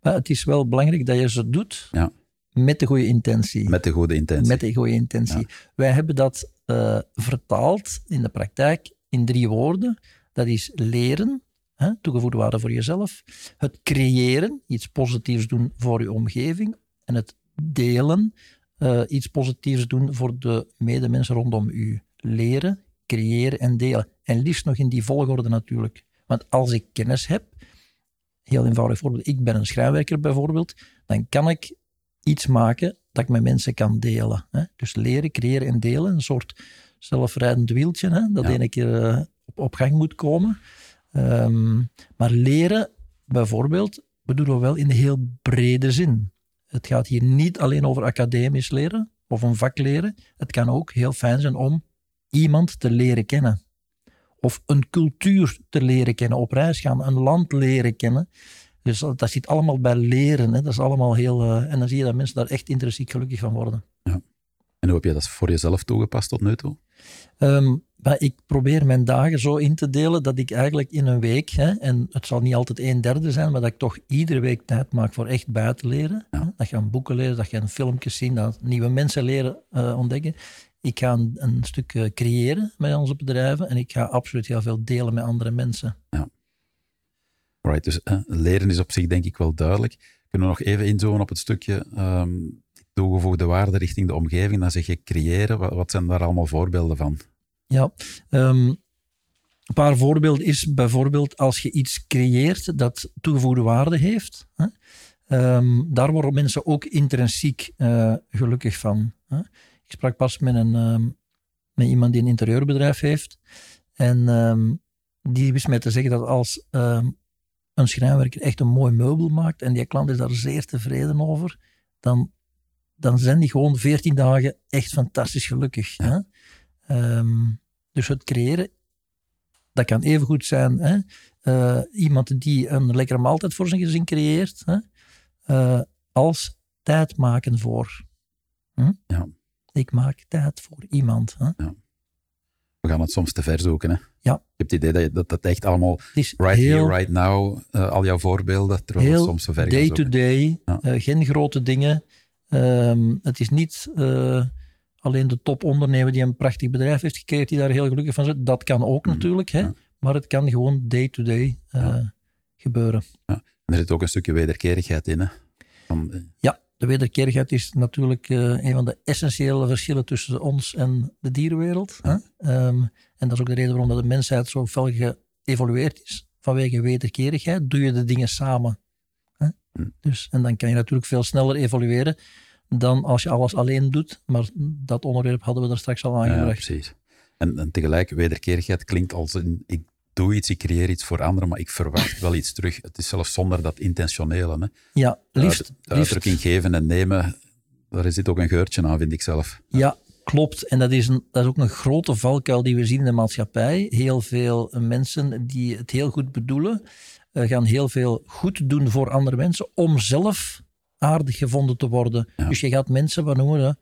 Maar het is wel belangrijk dat je ze doet Ja. met de goede intentie. Met de goede intentie. Met de goede intentie. Wij hebben dat eh, vertaald in de praktijk in drie woorden. Dat is leren, hè, toegevoegde waarde voor jezelf. Het creëren, iets positiefs doen voor je omgeving. En het delen, eh, iets positiefs doen voor de medemensen rondom u. Leren, creëren en delen. En liefst nog in die volgorde natuurlijk. Want als ik kennis heb, heel eenvoudig voorbeeld, ik ben een schrijnwerker bijvoorbeeld, dan kan ik iets maken dat ik met mensen kan delen. Hè? Dus leren, creëren en delen, een soort zelfrijdend wieltje, hè? dat Ja. ene keer eh, op, op gang moet komen. Ehm, maar leren, bijvoorbeeld, bedoelen we wel in de heel brede zin. Het gaat hier niet alleen over academisch leren of een vak leren. Het kan ook heel fijn zijn om iemand te leren kennen. Of een cultuur te leren kennen, op reis gaan, een land leren kennen. Dus dat dat zit allemaal bij leren. Hè. Dat is allemaal heel... eh, en dan zie je dat mensen daar echt intrinsiek gelukkig van worden. En hoe heb je dat voor jezelf toegepast tot nu toe? Ehm, maar ik probeer mijn dagen zo in te delen dat ik eigenlijk in een week, hè, en het zal niet altijd een derde zijn, maar dat ik toch iedere week tijd maak voor echt buiten leren. Ja. Dat je aan boeken lezen, dat je aan filmpjes zien, dat nieuwe mensen leren eh, ontdekken. Ik ga een, een stuk eh, creëren met onze bedrijven en ik ga absoluut heel veel delen met andere mensen. Right, dus eh, leren is op zich denk ik wel duidelijk. Kunnen we nog even inzoomen op het stukje ehm, toegevoegde waarde richting de omgeving? Dan zeg je creëren. Wat, zijn daar allemaal voorbeelden van? Ja, ehm, een paar voorbeelden is bijvoorbeeld als je iets creëert dat toegevoegde waarde heeft. Hè? Ehm, daar worden mensen ook intrinsiek eh, gelukkig van. Hè? Ik sprak pas met, een, met iemand die een interieurbedrijf heeft. En die wist mij te zeggen dat als een schrijnwerker echt een mooi meubel maakt en die klant is daar zeer tevreden over, dan, dan zijn die gewoon 14 dagen echt fantastisch gelukkig. Hè? Ehm, dus het creëren, dat kan even goed zijn hè? eh, iemand die een lekkere maaltijd voor zijn gezin creëert, hè? eh, als tijd maken voor. Hm? Ja. Ik maak tijd voor iemand. Hè? We gaan het soms te ver zoeken. Hè? Ja. Je hebt het idee dat dat, echt allemaal right here, right now, eh, al jouw voorbeelden, terwijl het heel soms te ver day to day, Ja. geen grote dingen. Ehm, het is niet eh, alleen de topondernemer die een prachtig bedrijf heeft gecreëerd, die daar heel gelukkig van zit. Dat kan ook Mhm. natuurlijk, hè? Ja. maar het kan gewoon day to day Ja. gebeuren. En er zit ook een stukje wederkerigheid in. Hè? Van, eh, Ja, de wederkerigheid is natuurlijk een van de essentiële verschillen tussen ons en de dierenwereld. Hè? Ehm, en dat is ook de reden waarom dat de mensheid zo fel geëvolueerd is. Vanwege wederkerigheid doe je de dingen samen. Hè? Hm. Dus, en dan kan je natuurlijk veel sneller evolueren dan als je alles alleen doet. Maar dat onderwerp hadden we daar straks al ja, aangebracht. precies. En, en tegelijk, wederkerigheid klinkt als een, ik doe iets, ik creëer iets voor anderen, maar ik verwacht wel iets terug. Het is zelfs zonder dat intentionele. Hè? Ja, liefst. de, de liefst uitdrukking geven en nemen, daar zit ook een geurtje aan, vind ik zelf. Ja, klopt. En dat is, een, dat is ook een grote valkuil die we zien in de maatschappij. Heel veel mensen die het heel goed bedoelen, eh, gaan heel veel goed doen voor andere mensen om zelf aardig gevonden te worden. Ja. Dus je gaat mensen, wat noemen we dat?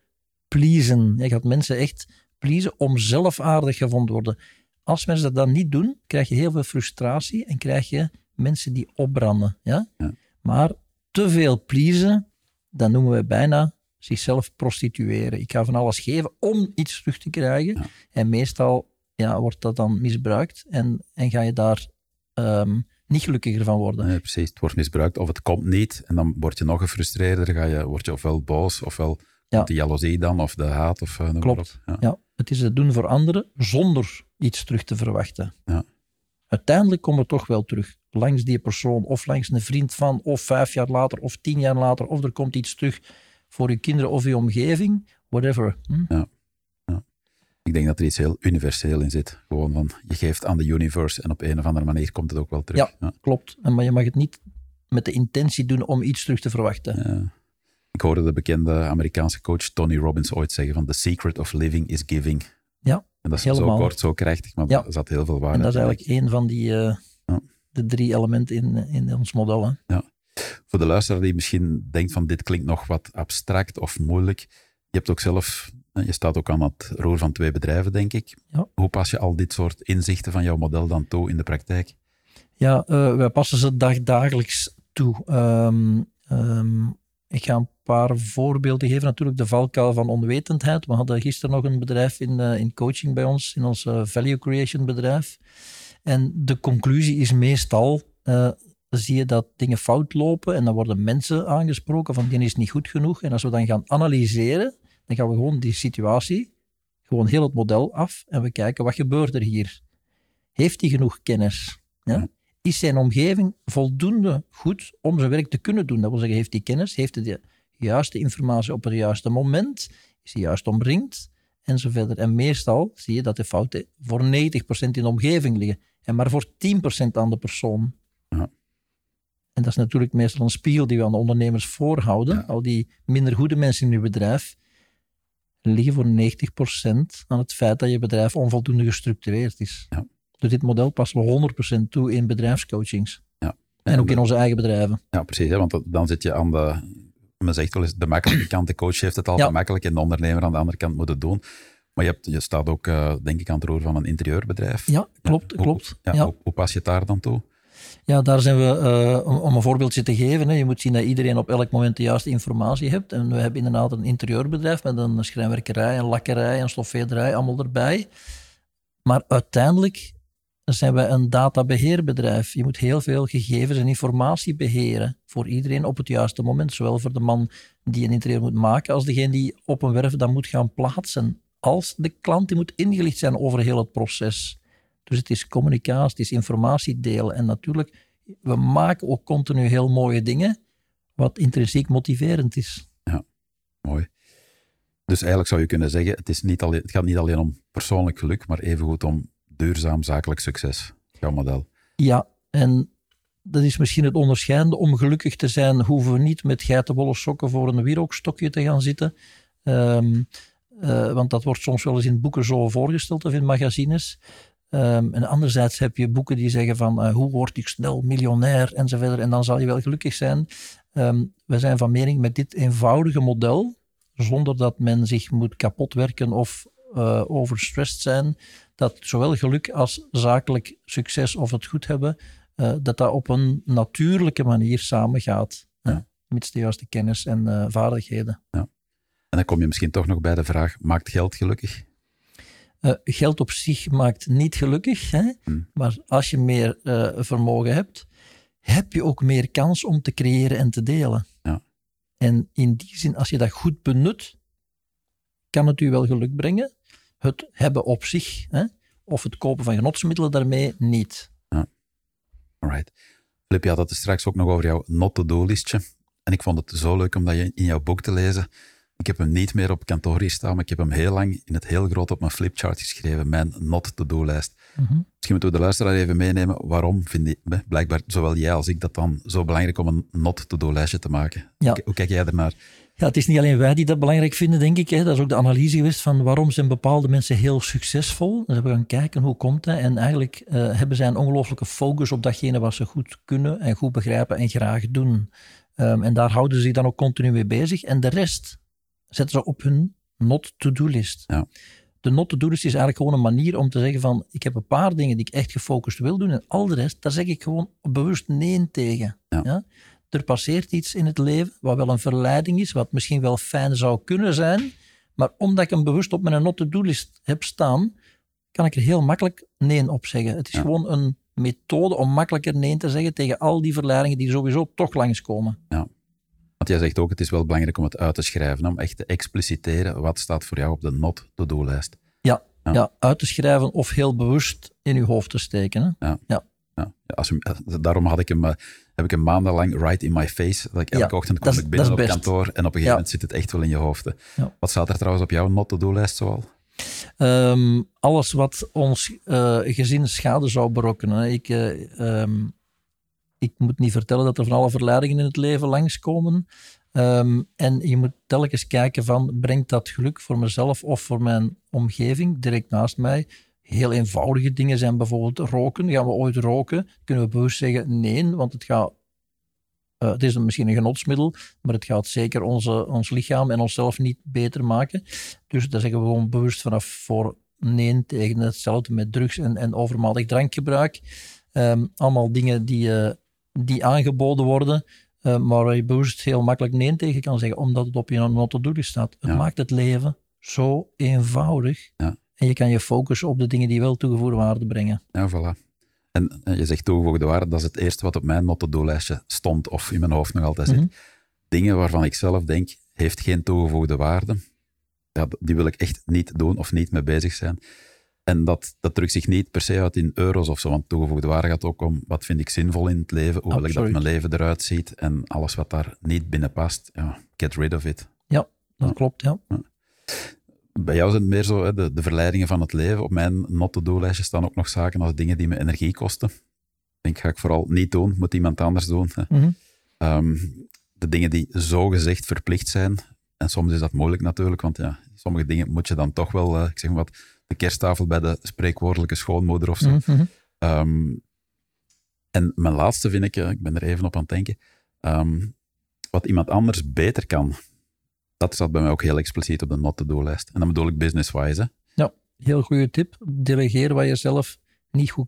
Pleasen. Je gaat mensen echt pleasen om zelf aardig gevonden te worden. Als mensen dat dan niet doen, krijg je heel veel frustratie en krijg je mensen die opbranden. Ja? Ja. Maar te veel pleasen, dat noemen we bijna zichzelf prostitueren. Ik ga van alles geven om iets terug te krijgen. Ja. En meestal ja, wordt dat dan misbruikt en, en ga je daar ehm, niet gelukkiger van worden. Nee, precies, het wordt misbruikt of het komt niet en dan word je nog gefrustreerder, ga je, word je ofwel boos ofwel Ja. de jaloezie dan of de haat. Of, eh, Klopt. op. Ja. Ja, het is het doen voor anderen zonder iets terug te verwachten. Ja. Uiteindelijk komen we toch wel terug. Langs die persoon, of langs een vriend van, of vijf jaar later, of tien jaar later, of er komt iets terug voor je kinderen of je omgeving, whatever. Hm? Ik denk dat er iets heel universeel in zit. Gewoon van, je geeft aan de universe en op een of andere manier komt het ook wel terug. Ja. Klopt. En Maar je mag het niet met de intentie doen om iets terug te verwachten. Ja. Ik hoorde de bekende Amerikaanse coach Tony Robbins ooit zeggen van the secret of living is giving. Ja, En dat is helemaal. zo kort, zo krachtig, maar Ja. er zat heel veel waarde En dat is in. eigenlijk één van die eh, Ja. de drie elementen in, in ons model. Hè. Voor de luisteraar die misschien denkt van dit klinkt nog wat abstract of moeilijk. Je hebt ook zelf, je staat ook aan het roer van twee bedrijven, denk ik. Ja. Hoe pas je al dit soort inzichten van jouw model dan toe in de praktijk? Ja, eh, wij passen ze dagdagelijks toe. Ehm, ehm, ik ga een paar voorbeelden geven. Natuurlijk de valkuil van onwetendheid. We hadden gisteren nog een bedrijf in, eh, in coaching bij ons, in ons eh, value creation bedrijf. En de conclusie is meestal, uh, zie je dat dingen fout lopen en dan worden mensen aangesproken van die is niet goed genoeg. En als we dan gaan analyseren, dan gaan we gewoon die situatie, gewoon heel het model af en we kijken wat gebeurt er hier. Heeft hij genoeg kennis? Ja? Is zijn omgeving voldoende goed om zijn werk te kunnen doen? Dat wil zeggen, heeft hij kennis? Heeft hij de juiste informatie op het juiste moment? Is hij juist omringd? En zo verder. En meestal zie je dat de fouten voor 90% in de omgeving liggen en maar voor 10% aan de persoon. Ja. En dat is natuurlijk meestal een spiegel die we aan de ondernemers voorhouden. Al die minder goede mensen in uw bedrijf liggen voor 90% aan het feit dat je bedrijf onvoldoende gestructureerd is. Ja. Dus dit model passen we 100% toe in bedrijfscoachings. Ja. En, ook in onze eigen bedrijven. Ja, precies. Hè? Want dan zit je aan de, men zegt wel eens, de makkelijke kant, de coach heeft het al ja. makkelijk en de ondernemer aan de andere kant moet het doen. Maar je, hebt, je staat ook, uh, denk ik, aan het roer van een interieurbedrijf. Ja, klopt. klopt. Hoe, ja, Hoe, pas je het daar dan toe? Ja, daar zijn we, uh, om een voorbeeldje te geven, hè, je moet zien dat iedereen op elk moment de juiste informatie hebt. En we hebben inderdaad een interieurbedrijf met een schrijnwerkerij, een lakkerij, een stofveerderij, allemaal erbij. Maar uiteindelijk zijn we een databeheerbedrijf. Je moet heel veel gegevens en informatie beheren voor iedereen op het juiste moment. Zowel voor de man die een interieur moet maken, als degene die op een werf dat moet gaan plaatsen. Als de klant die moet ingelicht zijn over heel het proces. Dus het is communicatie, het is informatie delen. En natuurlijk, we maken ook continu heel mooie dingen, wat intrinsiek motiverend is. Ja, mooi. Dus eigenlijk zou je kunnen zeggen, het, is niet alleen, het gaat niet alleen om persoonlijk geluk, maar evengoed om duurzaam zakelijk succes, jouw model. Ja, en dat is misschien het onderscheidende. Om gelukkig te zijn, hoeven we niet met geitenwolle sokken voor een wierookstokje te gaan zitten. Um, uh, want dat wordt soms wel eens in boeken zo voorgesteld of in magazines. Um, en anderzijds heb je boeken die zeggen van uh, hoe word ik snel miljonair enzovoort. En dan zal je wel gelukkig zijn. Um, we zijn van mening met dit eenvoudige model, zonder dat men zich moet kapotwerken of uh, overstressed zijn, dat zowel geluk als zakelijk succes of het goed hebben, uh, dat dat op een natuurlijke manier samengaat. Ja. Mits de juiste kennis en vaardigheden. Ja. En dan kom je misschien toch nog bij de vraag, maakt geld gelukkig? Uh, geld op zich maakt niet gelukkig, hè? Hmm. maar als je meer vermogen hebt, heb je ook meer kans om te creëren en te delen. Ja. En in die zin, als je dat goed benut, kan het u wel geluk brengen het hebben op zich, hè, of het kopen van genotsmiddelen daarmee niet. Ja. Alright. Flip, je had het straks ook nog over jouw not-to-do-listje. En ik vond het zo leuk om dat in jouw boek te lezen. Ik heb hem niet meer op kantoor hier staan, maar ik heb hem heel lang in het heel groot op mijn flipchart geschreven, mijn not-to-do-lijst. Mm -hmm. Misschien moeten we de luisteraar even meenemen. Waarom vind je, blijkbaar zowel jij als ik dat dan zo belangrijk om een not-to-do-lijstje te maken? Ja. Hoe, hoe kijk jij ernaar? Ja, het is niet alleen wij die dat belangrijk vinden, denk ik. Hè. Dat is ook de analyse geweest van waarom zijn bepaalde mensen heel succesvol. Dan hebben we gaan kijken hoe komt dat. En eigenlijk uh, hebben zij een ongelooflijke focus op datgene wat ze goed kunnen en goed begrijpen en graag doen. Um, en daar houden ze zich dan ook continu mee bezig. En de rest zetten ze op hun not-to-do-list. Ja. De not-to-do-list is eigenlijk gewoon een manier om te zeggen van ik heb een paar dingen die ik echt gefocust wil doen en al de rest, daar zeg ik gewoon bewust nee tegen. Ja. ja? er passeert iets in het leven wat wel een verleiding is, wat misschien wel fijn zou kunnen zijn, maar omdat ik hem bewust op mijn not-to-do-list heb staan, kan ik er heel makkelijk nee op zeggen. Het is gewoon een methode om makkelijker nee te zeggen tegen al die verleidingen die sowieso toch langskomen. Ja. Want jij zegt ook, het is wel belangrijk om het uit te schrijven, om echt te expliciteren wat staat voor jou op de not-to-do-lijst. Ja, ja, ja. uit te schrijven of heel bewust in je hoofd te steken. Hè? Ja. ja. Ja, als je, daarom had ik hem, eh, heb ik hem maandenlang right in my face. Dat ik elke ochtend kom ik binnen op kantoor en op een gegeven moment zit het echt wel in je hoofd. Wat staat er trouwens op jouw not-to-do-lijst zoal? Um, alles wat ons uh, gezin schade zou berokkenen. Ik, uh, um, ik moet niet vertellen dat er van alle verleidingen in het leven langskomen. Um, en je moet telkens kijken van, brengt dat geluk voor mezelf of voor mijn omgeving, direct naast mij, heel eenvoudige dingen zijn bijvoorbeeld roken. Gaan we ooit roken? Kunnen we bewust zeggen nee, want het gaat. Uh, is misschien een genotsmiddel, maar het gaat zeker onze, ons lichaam en onszelf niet beter maken. Dus daar zeggen we gewoon bewust vanaf voor nee tegen hetzelfde met drugs en, en overmatig drankgebruik. Um, allemaal dingen die, uh, die aangeboden worden, uh, maar waar je bewust heel makkelijk nee tegen kan zeggen, omdat het op je not-to-do staat. Het maakt het leven zo eenvoudig. Ja. En je kan je focussen op de dingen die wel toegevoegde waarde brengen. Ja, voilà. En, je zegt toegevoegde waarde, dat is het eerste wat op mijn motto-doellijstje stond of in mijn hoofd nog altijd zit. Mhm. Dingen waarvan ik zelf denk, heeft geen toegevoegde waarde. Ja, die wil ik echt niet doen of niet mee bezig zijn. En dat, dat drukt zich niet per se uit in euro's of zo, want toegevoegde waarde gaat ook om wat vind ik zinvol in het leven, hoe wil ik dat mijn leven eruit ziet en alles wat daar niet binnen past, ja, get rid of it. Ja, dat Ja. klopt, ja. Bij jou zijn het meer zo hè, de, de verleidingen van het leven. Op mijn not-to-do-lijstje staan ook nog zaken als dingen die me energie kosten. Ik denk, ga ik vooral niet doen, moet iemand anders doen. hè. Mhm. Ehm, de dingen die zogezegd verplicht zijn. En soms is dat moeilijk natuurlijk, want ja, sommige dingen moet je dan toch wel, eh, ik zeg maar wat, de kersttafel bij de spreekwoordelijke schoonmoeder of zo. Mhm. Ehm, en mijn laatste vind ik, eh, ik ben er even op aan het denken, ehm, wat iemand anders beter kan. Dat staat bij mij ook heel expliciet op de not-to-do-lijst. En dan bedoel ik business-wise. hè. Heel goede tip. Delegeer wat je zelf niet goed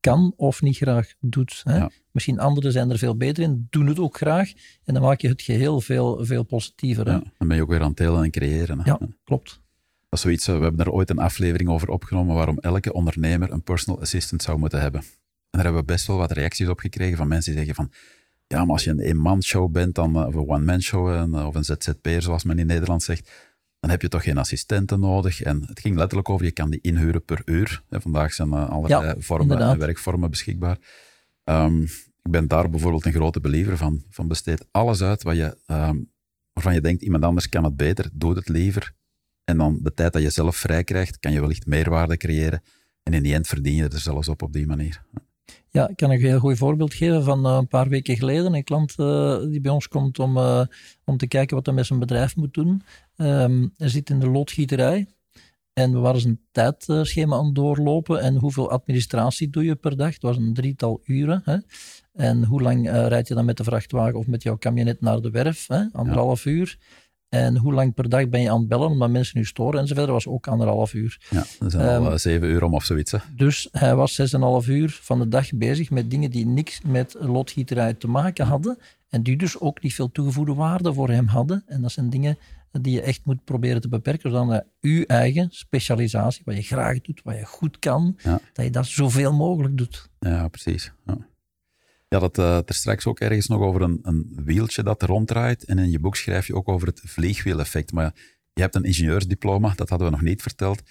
kan of niet graag doet. Hè? Ja. Misschien anderen zijn er veel beter in, doen het ook graag. En dan maak je het geheel veel, veel positiever. Hè? Ja, dan ben je ook weer aan het delen en creëren. hè. Ja. Klopt. Dat is zoiets, eh, we hebben er ooit een aflevering over opgenomen waarom elke ondernemer een personal assistant zou moeten hebben. En daar hebben we best wel wat reacties op gekregen van mensen die zeggen van ja, maar als je een eenmanshow bent, dan, eh, of een one-man-show, eh, of een ZZP'er zoals men in Nederland zegt, dan heb je toch geen assistenten nodig. En het ging letterlijk over, je kan die inhuren per uur. Vandaag zijn allerlei Ja, vormen inderdaad. en werkvormen beschikbaar. Ehm, ik ben daar bijvoorbeeld een grote believer van. Van besteed alles uit wat je, ehm, waarvan je denkt, iemand anders kan het beter, doe het liever. En dan de tijd dat je zelf vrij krijgt, kan je wellicht meerwaarde creëren. En in die end verdien je er zelfs op op die manier. Ja, ik kan een heel goed voorbeeld geven van eh, een paar weken geleden. Een klant eh, die bij ons komt om, eh, om te kijken wat hij met zijn bedrijf moet doen. Ehm hij zit in de loodgieterij. En we waren zijn tijdschema aan het doorlopen. En hoeveel administratie doe je per dag? Het was een drietal uren. Hè? En hoe lang eh, rijd je dan met de vrachtwagen of met jouw camionet naar de werf? Hè? Anderhalf uur. En hoe lang per dag ben je aan het bellen omdat mensen nu storen enzovoort? Dat was ook anderhalf uur. Ja, dat zijn al Ehm, eh, zeven uur om of zoiets. Hè. Dus hij was 6,5 uur van de dag bezig met dingen die niks met loodgieterij te maken hadden. En die dus ook niet veel toegevoegde waarde voor hem hadden. En dat zijn dingen die je echt moet proberen te beperken. Zodat je eigen specialisatie, wat je graag doet, wat je goed kan, Ja. dat je dat zoveel mogelijk doet. Ja, precies. Ja, ja dat eh er straks ook ergens nog over een, een wieltje dat ronddraait. En in je boek schrijf je ook over het vliegwiel-effect. Maar je hebt een ingenieursdiploma, dat hadden we nog niet verteld.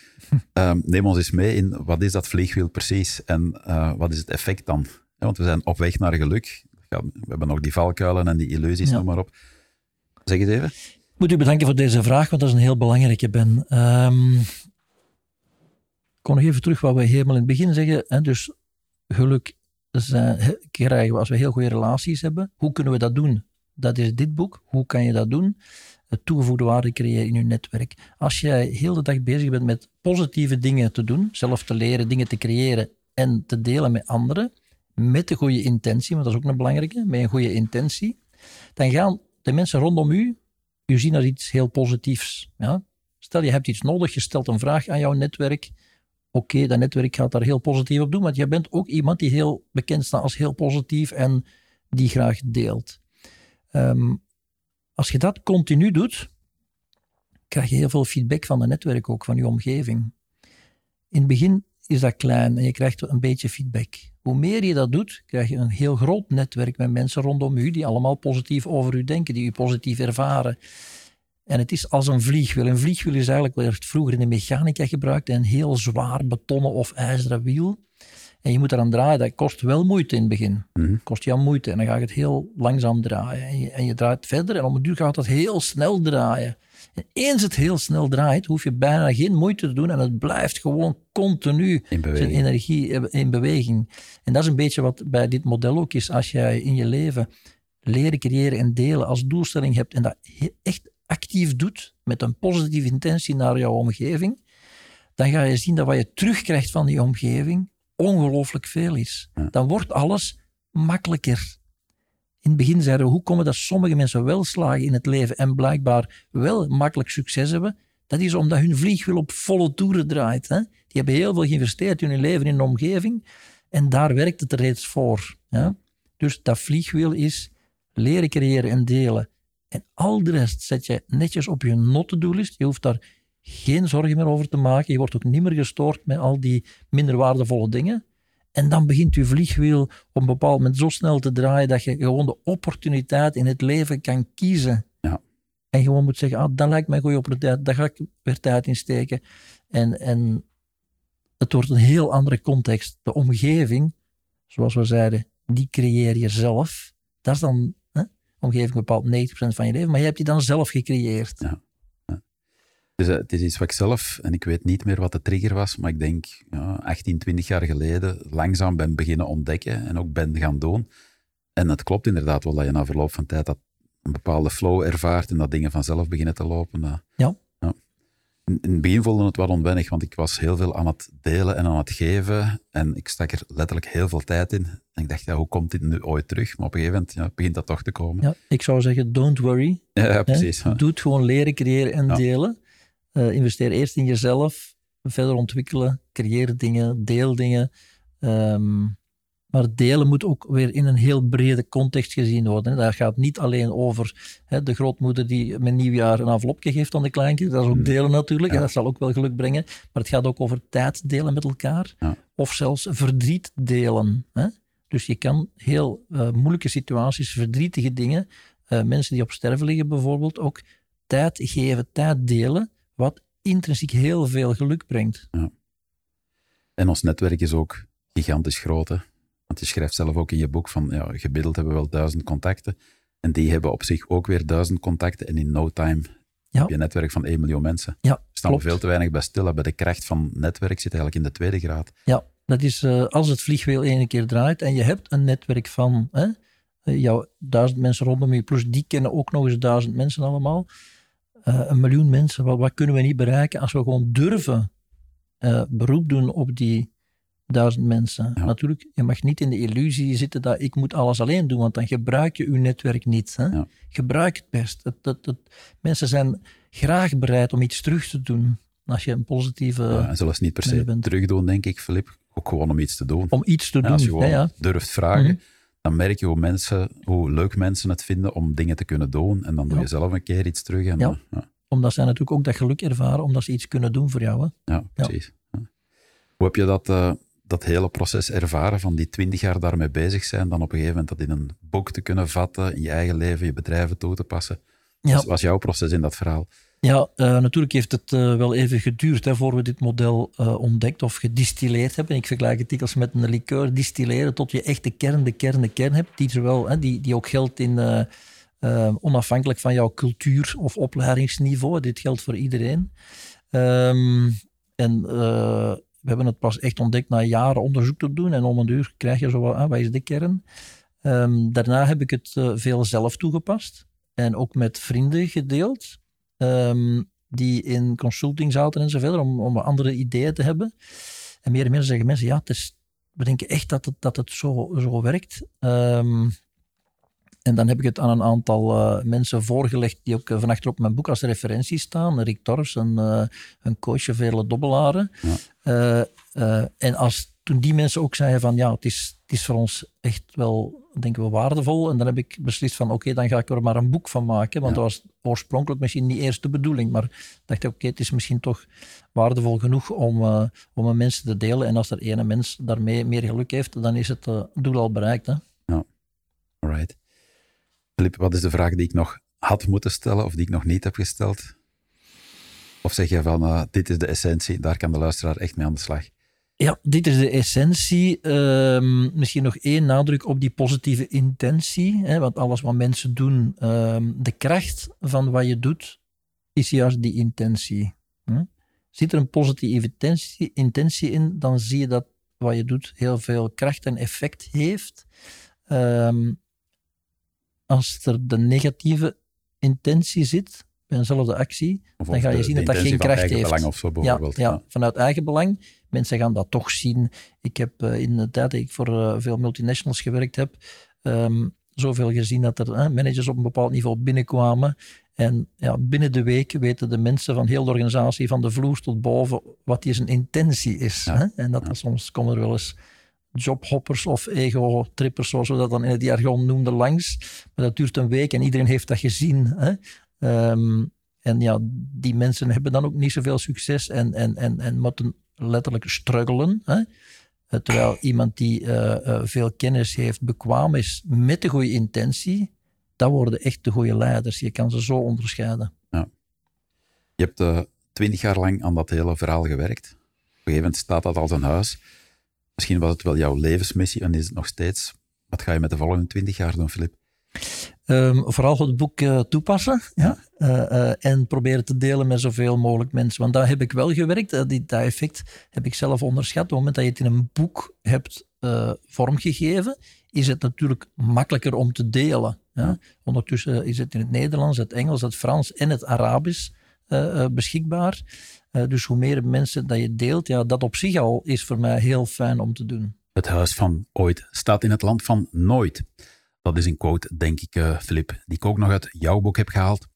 Ehm, neem ons eens mee in wat is dat vliegwiel precies en eh, wat is het effect dan? Ja, want we zijn op weg naar geluk. Ja, we hebben nog die valkuilen en die illusies, Ja. noem maar op. Zeg eens even. Ik moet u bedanken voor deze vraag, want dat is een heel belangrijke, Ben. Ehm, ik kom nog even terug wat we helemaal in het begin zeggen. Hè, dus geluk he- krijgen we als we heel goede relaties hebben. Hoe kunnen we dat doen? Dat is dit boek. Hoe kan je dat doen? Toegevoegde waarde creëren in je netwerk. Als jij heel de dag bezig bent met positieve dingen te doen, zelf te leren, dingen te creëren en te delen met anderen, met de goede intentie, want dat is ook een belangrijke, met een goede intentie, dan gaan de mensen rondom u u zien als iets heel positiefs. Ja? Stel, je hebt iets nodig, je stelt een vraag aan jouw netwerk. Oké, dat netwerk gaat daar heel positief op doen, want jij bent ook iemand die heel bekend staat als heel positief en die graag deelt. Ehm, als je dat continu doet, krijg je heel veel feedback van het netwerk ook, van je omgeving. In het begin is dat klein en je krijgt een beetje feedback. Hoe meer je dat doet, krijg je een heel groot netwerk met mensen rondom u die allemaal positief over u denken, die u positief ervaren. En het is als een vliegwiel. Een vliegwiel is eigenlijk, werd vroeger in de mechanica gebruikt, een heel zwaar betonnen of ijzeren wiel. En je moet eraan draaien, dat kost wel moeite in het begin. Mhm. kost jou moeite en dan ga je het heel langzaam draaien. En je, en je draait verder en om het duur gaat het heel snel draaien. En eens het heel snel draait, hoef je bijna geen moeite te doen en het blijft gewoon continu In zijn energie in beweging. En dat is een beetje wat bij dit model ook is. Als jij in je leven leren creëren en delen als doelstelling hebt en dat echt actief doet met een positieve intentie naar jouw omgeving, dan ga je zien dat wat je terugkrijgt van die omgeving ongelooflijk veel is. Dan wordt alles makkelijker. In het begin zeiden we, hoe komen dat sommige mensen wel slagen in het leven en blijkbaar wel makkelijk succes hebben? Dat is omdat hun vliegwiel op volle toeren draait. Hè? Die hebben heel veel geïnvesteerd in hun leven in de omgeving en daar werkt het reeds voor. Dus dat vliegwiel is leren creëren en delen. En al de rest zet je netjes op je not-to-do-list. Je hoeft daar geen zorgen meer over te maken. Je wordt ook niet meer gestoord met al die minder waardevolle dingen. En dan begint je vliegwiel op een bepaald moment zo snel te draaien dat je gewoon de opportuniteit in het leven kan kiezen. Ja. En gewoon moet zeggen, ah, dat lijkt mij een goede opportuniteit, daar ga ik weer tijd in steken. En, en het wordt een heel andere context. De omgeving, zoals we zeiden, die creëer je zelf. Dat is dan, omgeving bepaalt 90% van je leven, maar je hebt die dan zelf gecreëerd. Ja. Dus, uh, het is iets wat ik zelf, en ik weet niet meer wat de trigger was, maar ik denk ja, 18, 20 jaar geleden langzaam ben beginnen ontdekken en ook ben gaan doen. En het klopt inderdaad wel dat je na verloop van tijd dat een bepaalde flow ervaart en dat dingen vanzelf beginnen te lopen. Uh, ja. In, het begin voelde het wel onwennig, want ik was heel veel aan het delen en aan het geven. En ik stak er letterlijk heel veel tijd in. En ik dacht, ja, hoe komt dit nu ooit terug? Maar op een gegeven moment ja, begint dat toch te komen. Ja, ik zou zeggen, don't worry. Ja, precies. Hè? Doe het gewoon leren, creëren en delen. Uh, investeer eerst in jezelf, verder ontwikkelen, creëer dingen, deel dingen. Um, maar delen moet ook weer in een heel brede context gezien worden. Dat gaat niet alleen over hè, de grootmoeder die met nieuwjaar een envelopje geeft aan de kleinkind. Dat is ook delen natuurlijk. Ja. En dat zal ook wel geluk brengen. Maar het gaat ook over tijd delen met elkaar. Ja. Of zelfs verdriet delen. Hè? Dus je kan heel uh, moeilijke situaties, verdrietige dingen, uh, mensen die op sterven liggen bijvoorbeeld, ook tijd geven, tijd delen wat intrinsiek heel veel geluk brengt. Ja. En ons netwerk is ook gigantisch groot. Hè? Want je schrijft zelf ook in je boek van, ja, gemiddeld hebben we wel duizend contacten. En die hebben op zich ook weer duizend contacten. En in no time ja. heb je een netwerk van 1 miljoen mensen. Ja, We staan klopt. veel te weinig bij stil. Bij de kracht van netwerk zit eigenlijk in de tweede graad. Ja, dat is uh, als het vliegwiel één keer draait en je hebt een netwerk van hè, jouw duizend mensen rondom je, plus die kennen ook nog eens duizend mensen allemaal. Uh, een miljoen mensen, wat, wat, kunnen we niet bereiken als we gewoon durven uh, beroep doen op die duizend mensen. Ja. Natuurlijk, je mag niet in de illusie zitten dat ik moet alles alleen doen, want dan gebruik je je netwerk niet. Hè? Ja. Gebruik het best. Het, het, het, mensen zijn graag bereid om iets terug te doen als je een positieve... Ja, en zelfs niet per se bent. terugdoen, denk ik, Filip. Ook gewoon om iets te doen. Om iets te En doen. als je gewoon ja, ja. durft vragen, Mhm. dan merk je hoe, mensen, hoe leuk mensen het vinden om dingen te kunnen doen. En dan doe je zelf een keer iets terug. En, Ja. Omdat zij natuurlijk ook dat geluk ervaren, omdat ze iets kunnen doen voor jou. Hè? Ja, precies. Hoe heb je dat, eh, dat hele proces ervaren van die twintig jaar daarmee bezig zijn, dan op een gegeven moment dat in een boek te kunnen vatten, in je eigen leven, je bedrijven toe te passen? Ja. Wat was jouw proces in dat verhaal? Ja, eh, natuurlijk heeft het eh, wel even geduurd hè, voor we dit model eh, ontdekt of gedistilleerd hebben. Ik vergelijk het dikwijls met een liqueur, distilleren tot je echt de kern, de kern, de kern hebt, die, zowel, hè, die, die ook geldt in, onafhankelijk van jouw cultuur of opleidingsniveau. Dit geldt voor iedereen. Ehm, en we hebben het pas echt ontdekt na jaren onderzoek te doen en om een uur krijg je zo wat, ah, wat is de kern? Ehm, daarna heb ik het eh, veel zelf toegepast en ook met vrienden gedeeld ehm, die in consulting zaten en zo verder, om, om andere ideeën te hebben. En meer en meer zeggen mensen, ja, we denken echt dat het, dat het zo, zo werkt. Ehm, en dan heb ik het aan een aantal eh, mensen voorgelegd die ook uh, van achterop mijn boek als referentie staan. Rick Torres, een, uh, een coach van vele dobbelaren. Ja. En als toen die mensen ook zeiden van ja, het is, het is voor ons echt wel, denken we, waardevol. En dan heb ik beslist van oké, okay, dan ga ik er maar een boek van maken. Want Ja. dat was oorspronkelijk misschien niet eerst de bedoeling. Maar ik dacht oké, okay, het is misschien toch waardevol genoeg om, om met mensen te delen. En als er ene mens daarmee meer geluk heeft, dan is het doel al bereikt. Hè? Alright. Wat is de vraag die ik nog had moeten stellen of die ik nog niet heb gesteld? Of zeg je van, uh, dit is de essentie, daar kan de luisteraar echt mee aan de slag? Ja, dit is de essentie. Uh, misschien nog één nadruk op die positieve intentie. Hè, want alles wat mensen doen, uh, de kracht van wat je doet, is juist die intentie. Hm? Zit er een positieve intentie, in, dan zie je dat wat je doet heel veel kracht en effect heeft. Um, als er de negatieve intentie zit bij eenzelfde actie, Of dan ga je de, zien de dat dat geen kracht heeft. Belang of zo ja, bijvoorbeeld. ja, vanuit eigen belang. Mensen gaan dat toch zien. Ik heb uh, in de tijd dat ik voor uh, veel multinationals gewerkt heb, um, zoveel gezien dat er managers op een bepaald niveau binnenkwamen. En ja, binnen de week weten de mensen van heel de organisatie, van de vloer tot boven, wat die zijn intentie is. Ja. Hè? En dat ja. soms komen er wel eens jobhoppers of ego-trippers, zoals we dat dan in het jargon noemden, langs. Maar dat duurt een week en iedereen heeft dat gezien. Hè? Um, en ja, die mensen hebben dan ook niet zoveel succes en, en, en, en moeten letterlijk struggelen. Hè? Eh, terwijl iemand die veel kennis heeft, bekwaam is met de goede intentie, dat worden echt de goede leiders. Je kan ze zo onderscheiden. Ja. Je hebt twintig jaar lang aan dat hele verhaal gewerkt. Op een gegeven moment staat dat als een huis. Misschien was het wel jouw levensmissie en is het nog steeds. Wat ga je met de volgende twintig jaar doen, Filip? Um, vooral het boek uh, toepassen ja? Uh, uh, en proberen te delen met zoveel mogelijk mensen. Want daar heb ik wel gewerkt. dat effect heb ik zelf onderschat. Op het moment dat je het in een boek hebt vormgegeven, is het natuurlijk makkelijker om te delen. Ja? Ondertussen is het in het Nederlands, het Engels, het Frans en het Arabisch beschikbaar. Dus hoe meer mensen dat je deelt, ja, dat op zich al is voor mij heel fijn om te doen. Het huis van ooit staat in het land van nooit. Dat is een quote, denk ik, uh, Filip, die ik ook nog uit jouw boek heb gehaald.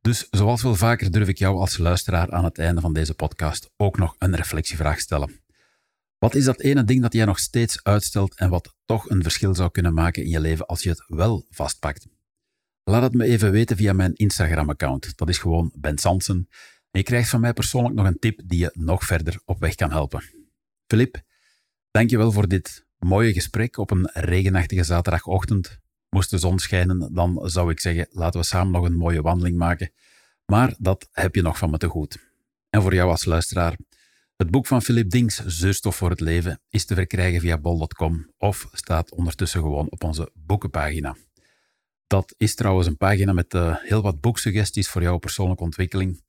Dus zoals wel vaker durf ik jou als luisteraar aan het einde van deze podcast ook nog een reflectievraag stellen. Wat is dat ene ding dat jij nog steeds uitstelt en wat toch een verschil zou kunnen maken in je leven als je het wel vastpakt? Laat het me even weten via mijn Instagram-account. Dat is gewoon Ben Sansen. Je krijgt van mij persoonlijk nog een tip die je nog verder op weg kan helpen. Filip, dankjewel voor dit mooie gesprek op een regenachtige zaterdagochtend. Moest de zon schijnen, dan zou ik zeggen, laten we samen nog een mooie wandeling maken. Maar dat heb je nog van me te goed. En voor jou als luisteraar, het boek van Philip Dings, Zuurstof voor het leven, is te verkrijgen via bol.com of staat ondertussen gewoon op onze boekenpagina. Dat is trouwens een pagina met uh, heel wat boeksuggesties voor jouw persoonlijke ontwikkeling.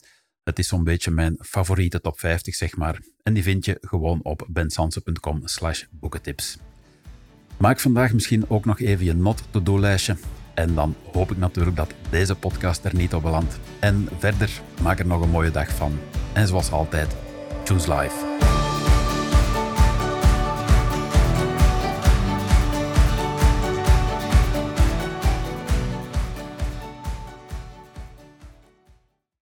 Het is zo'n beetje mijn favoriete top 50, zeg maar. En die vind je gewoon op bensansen.com slash boekentips. Maak vandaag misschien ook nog even je not-to-do-lijstje. En dan hoop ik natuurlijk dat deze podcast er niet op belandt. En verder, maak er nog een mooie dag van. En zoals altijd, choose life.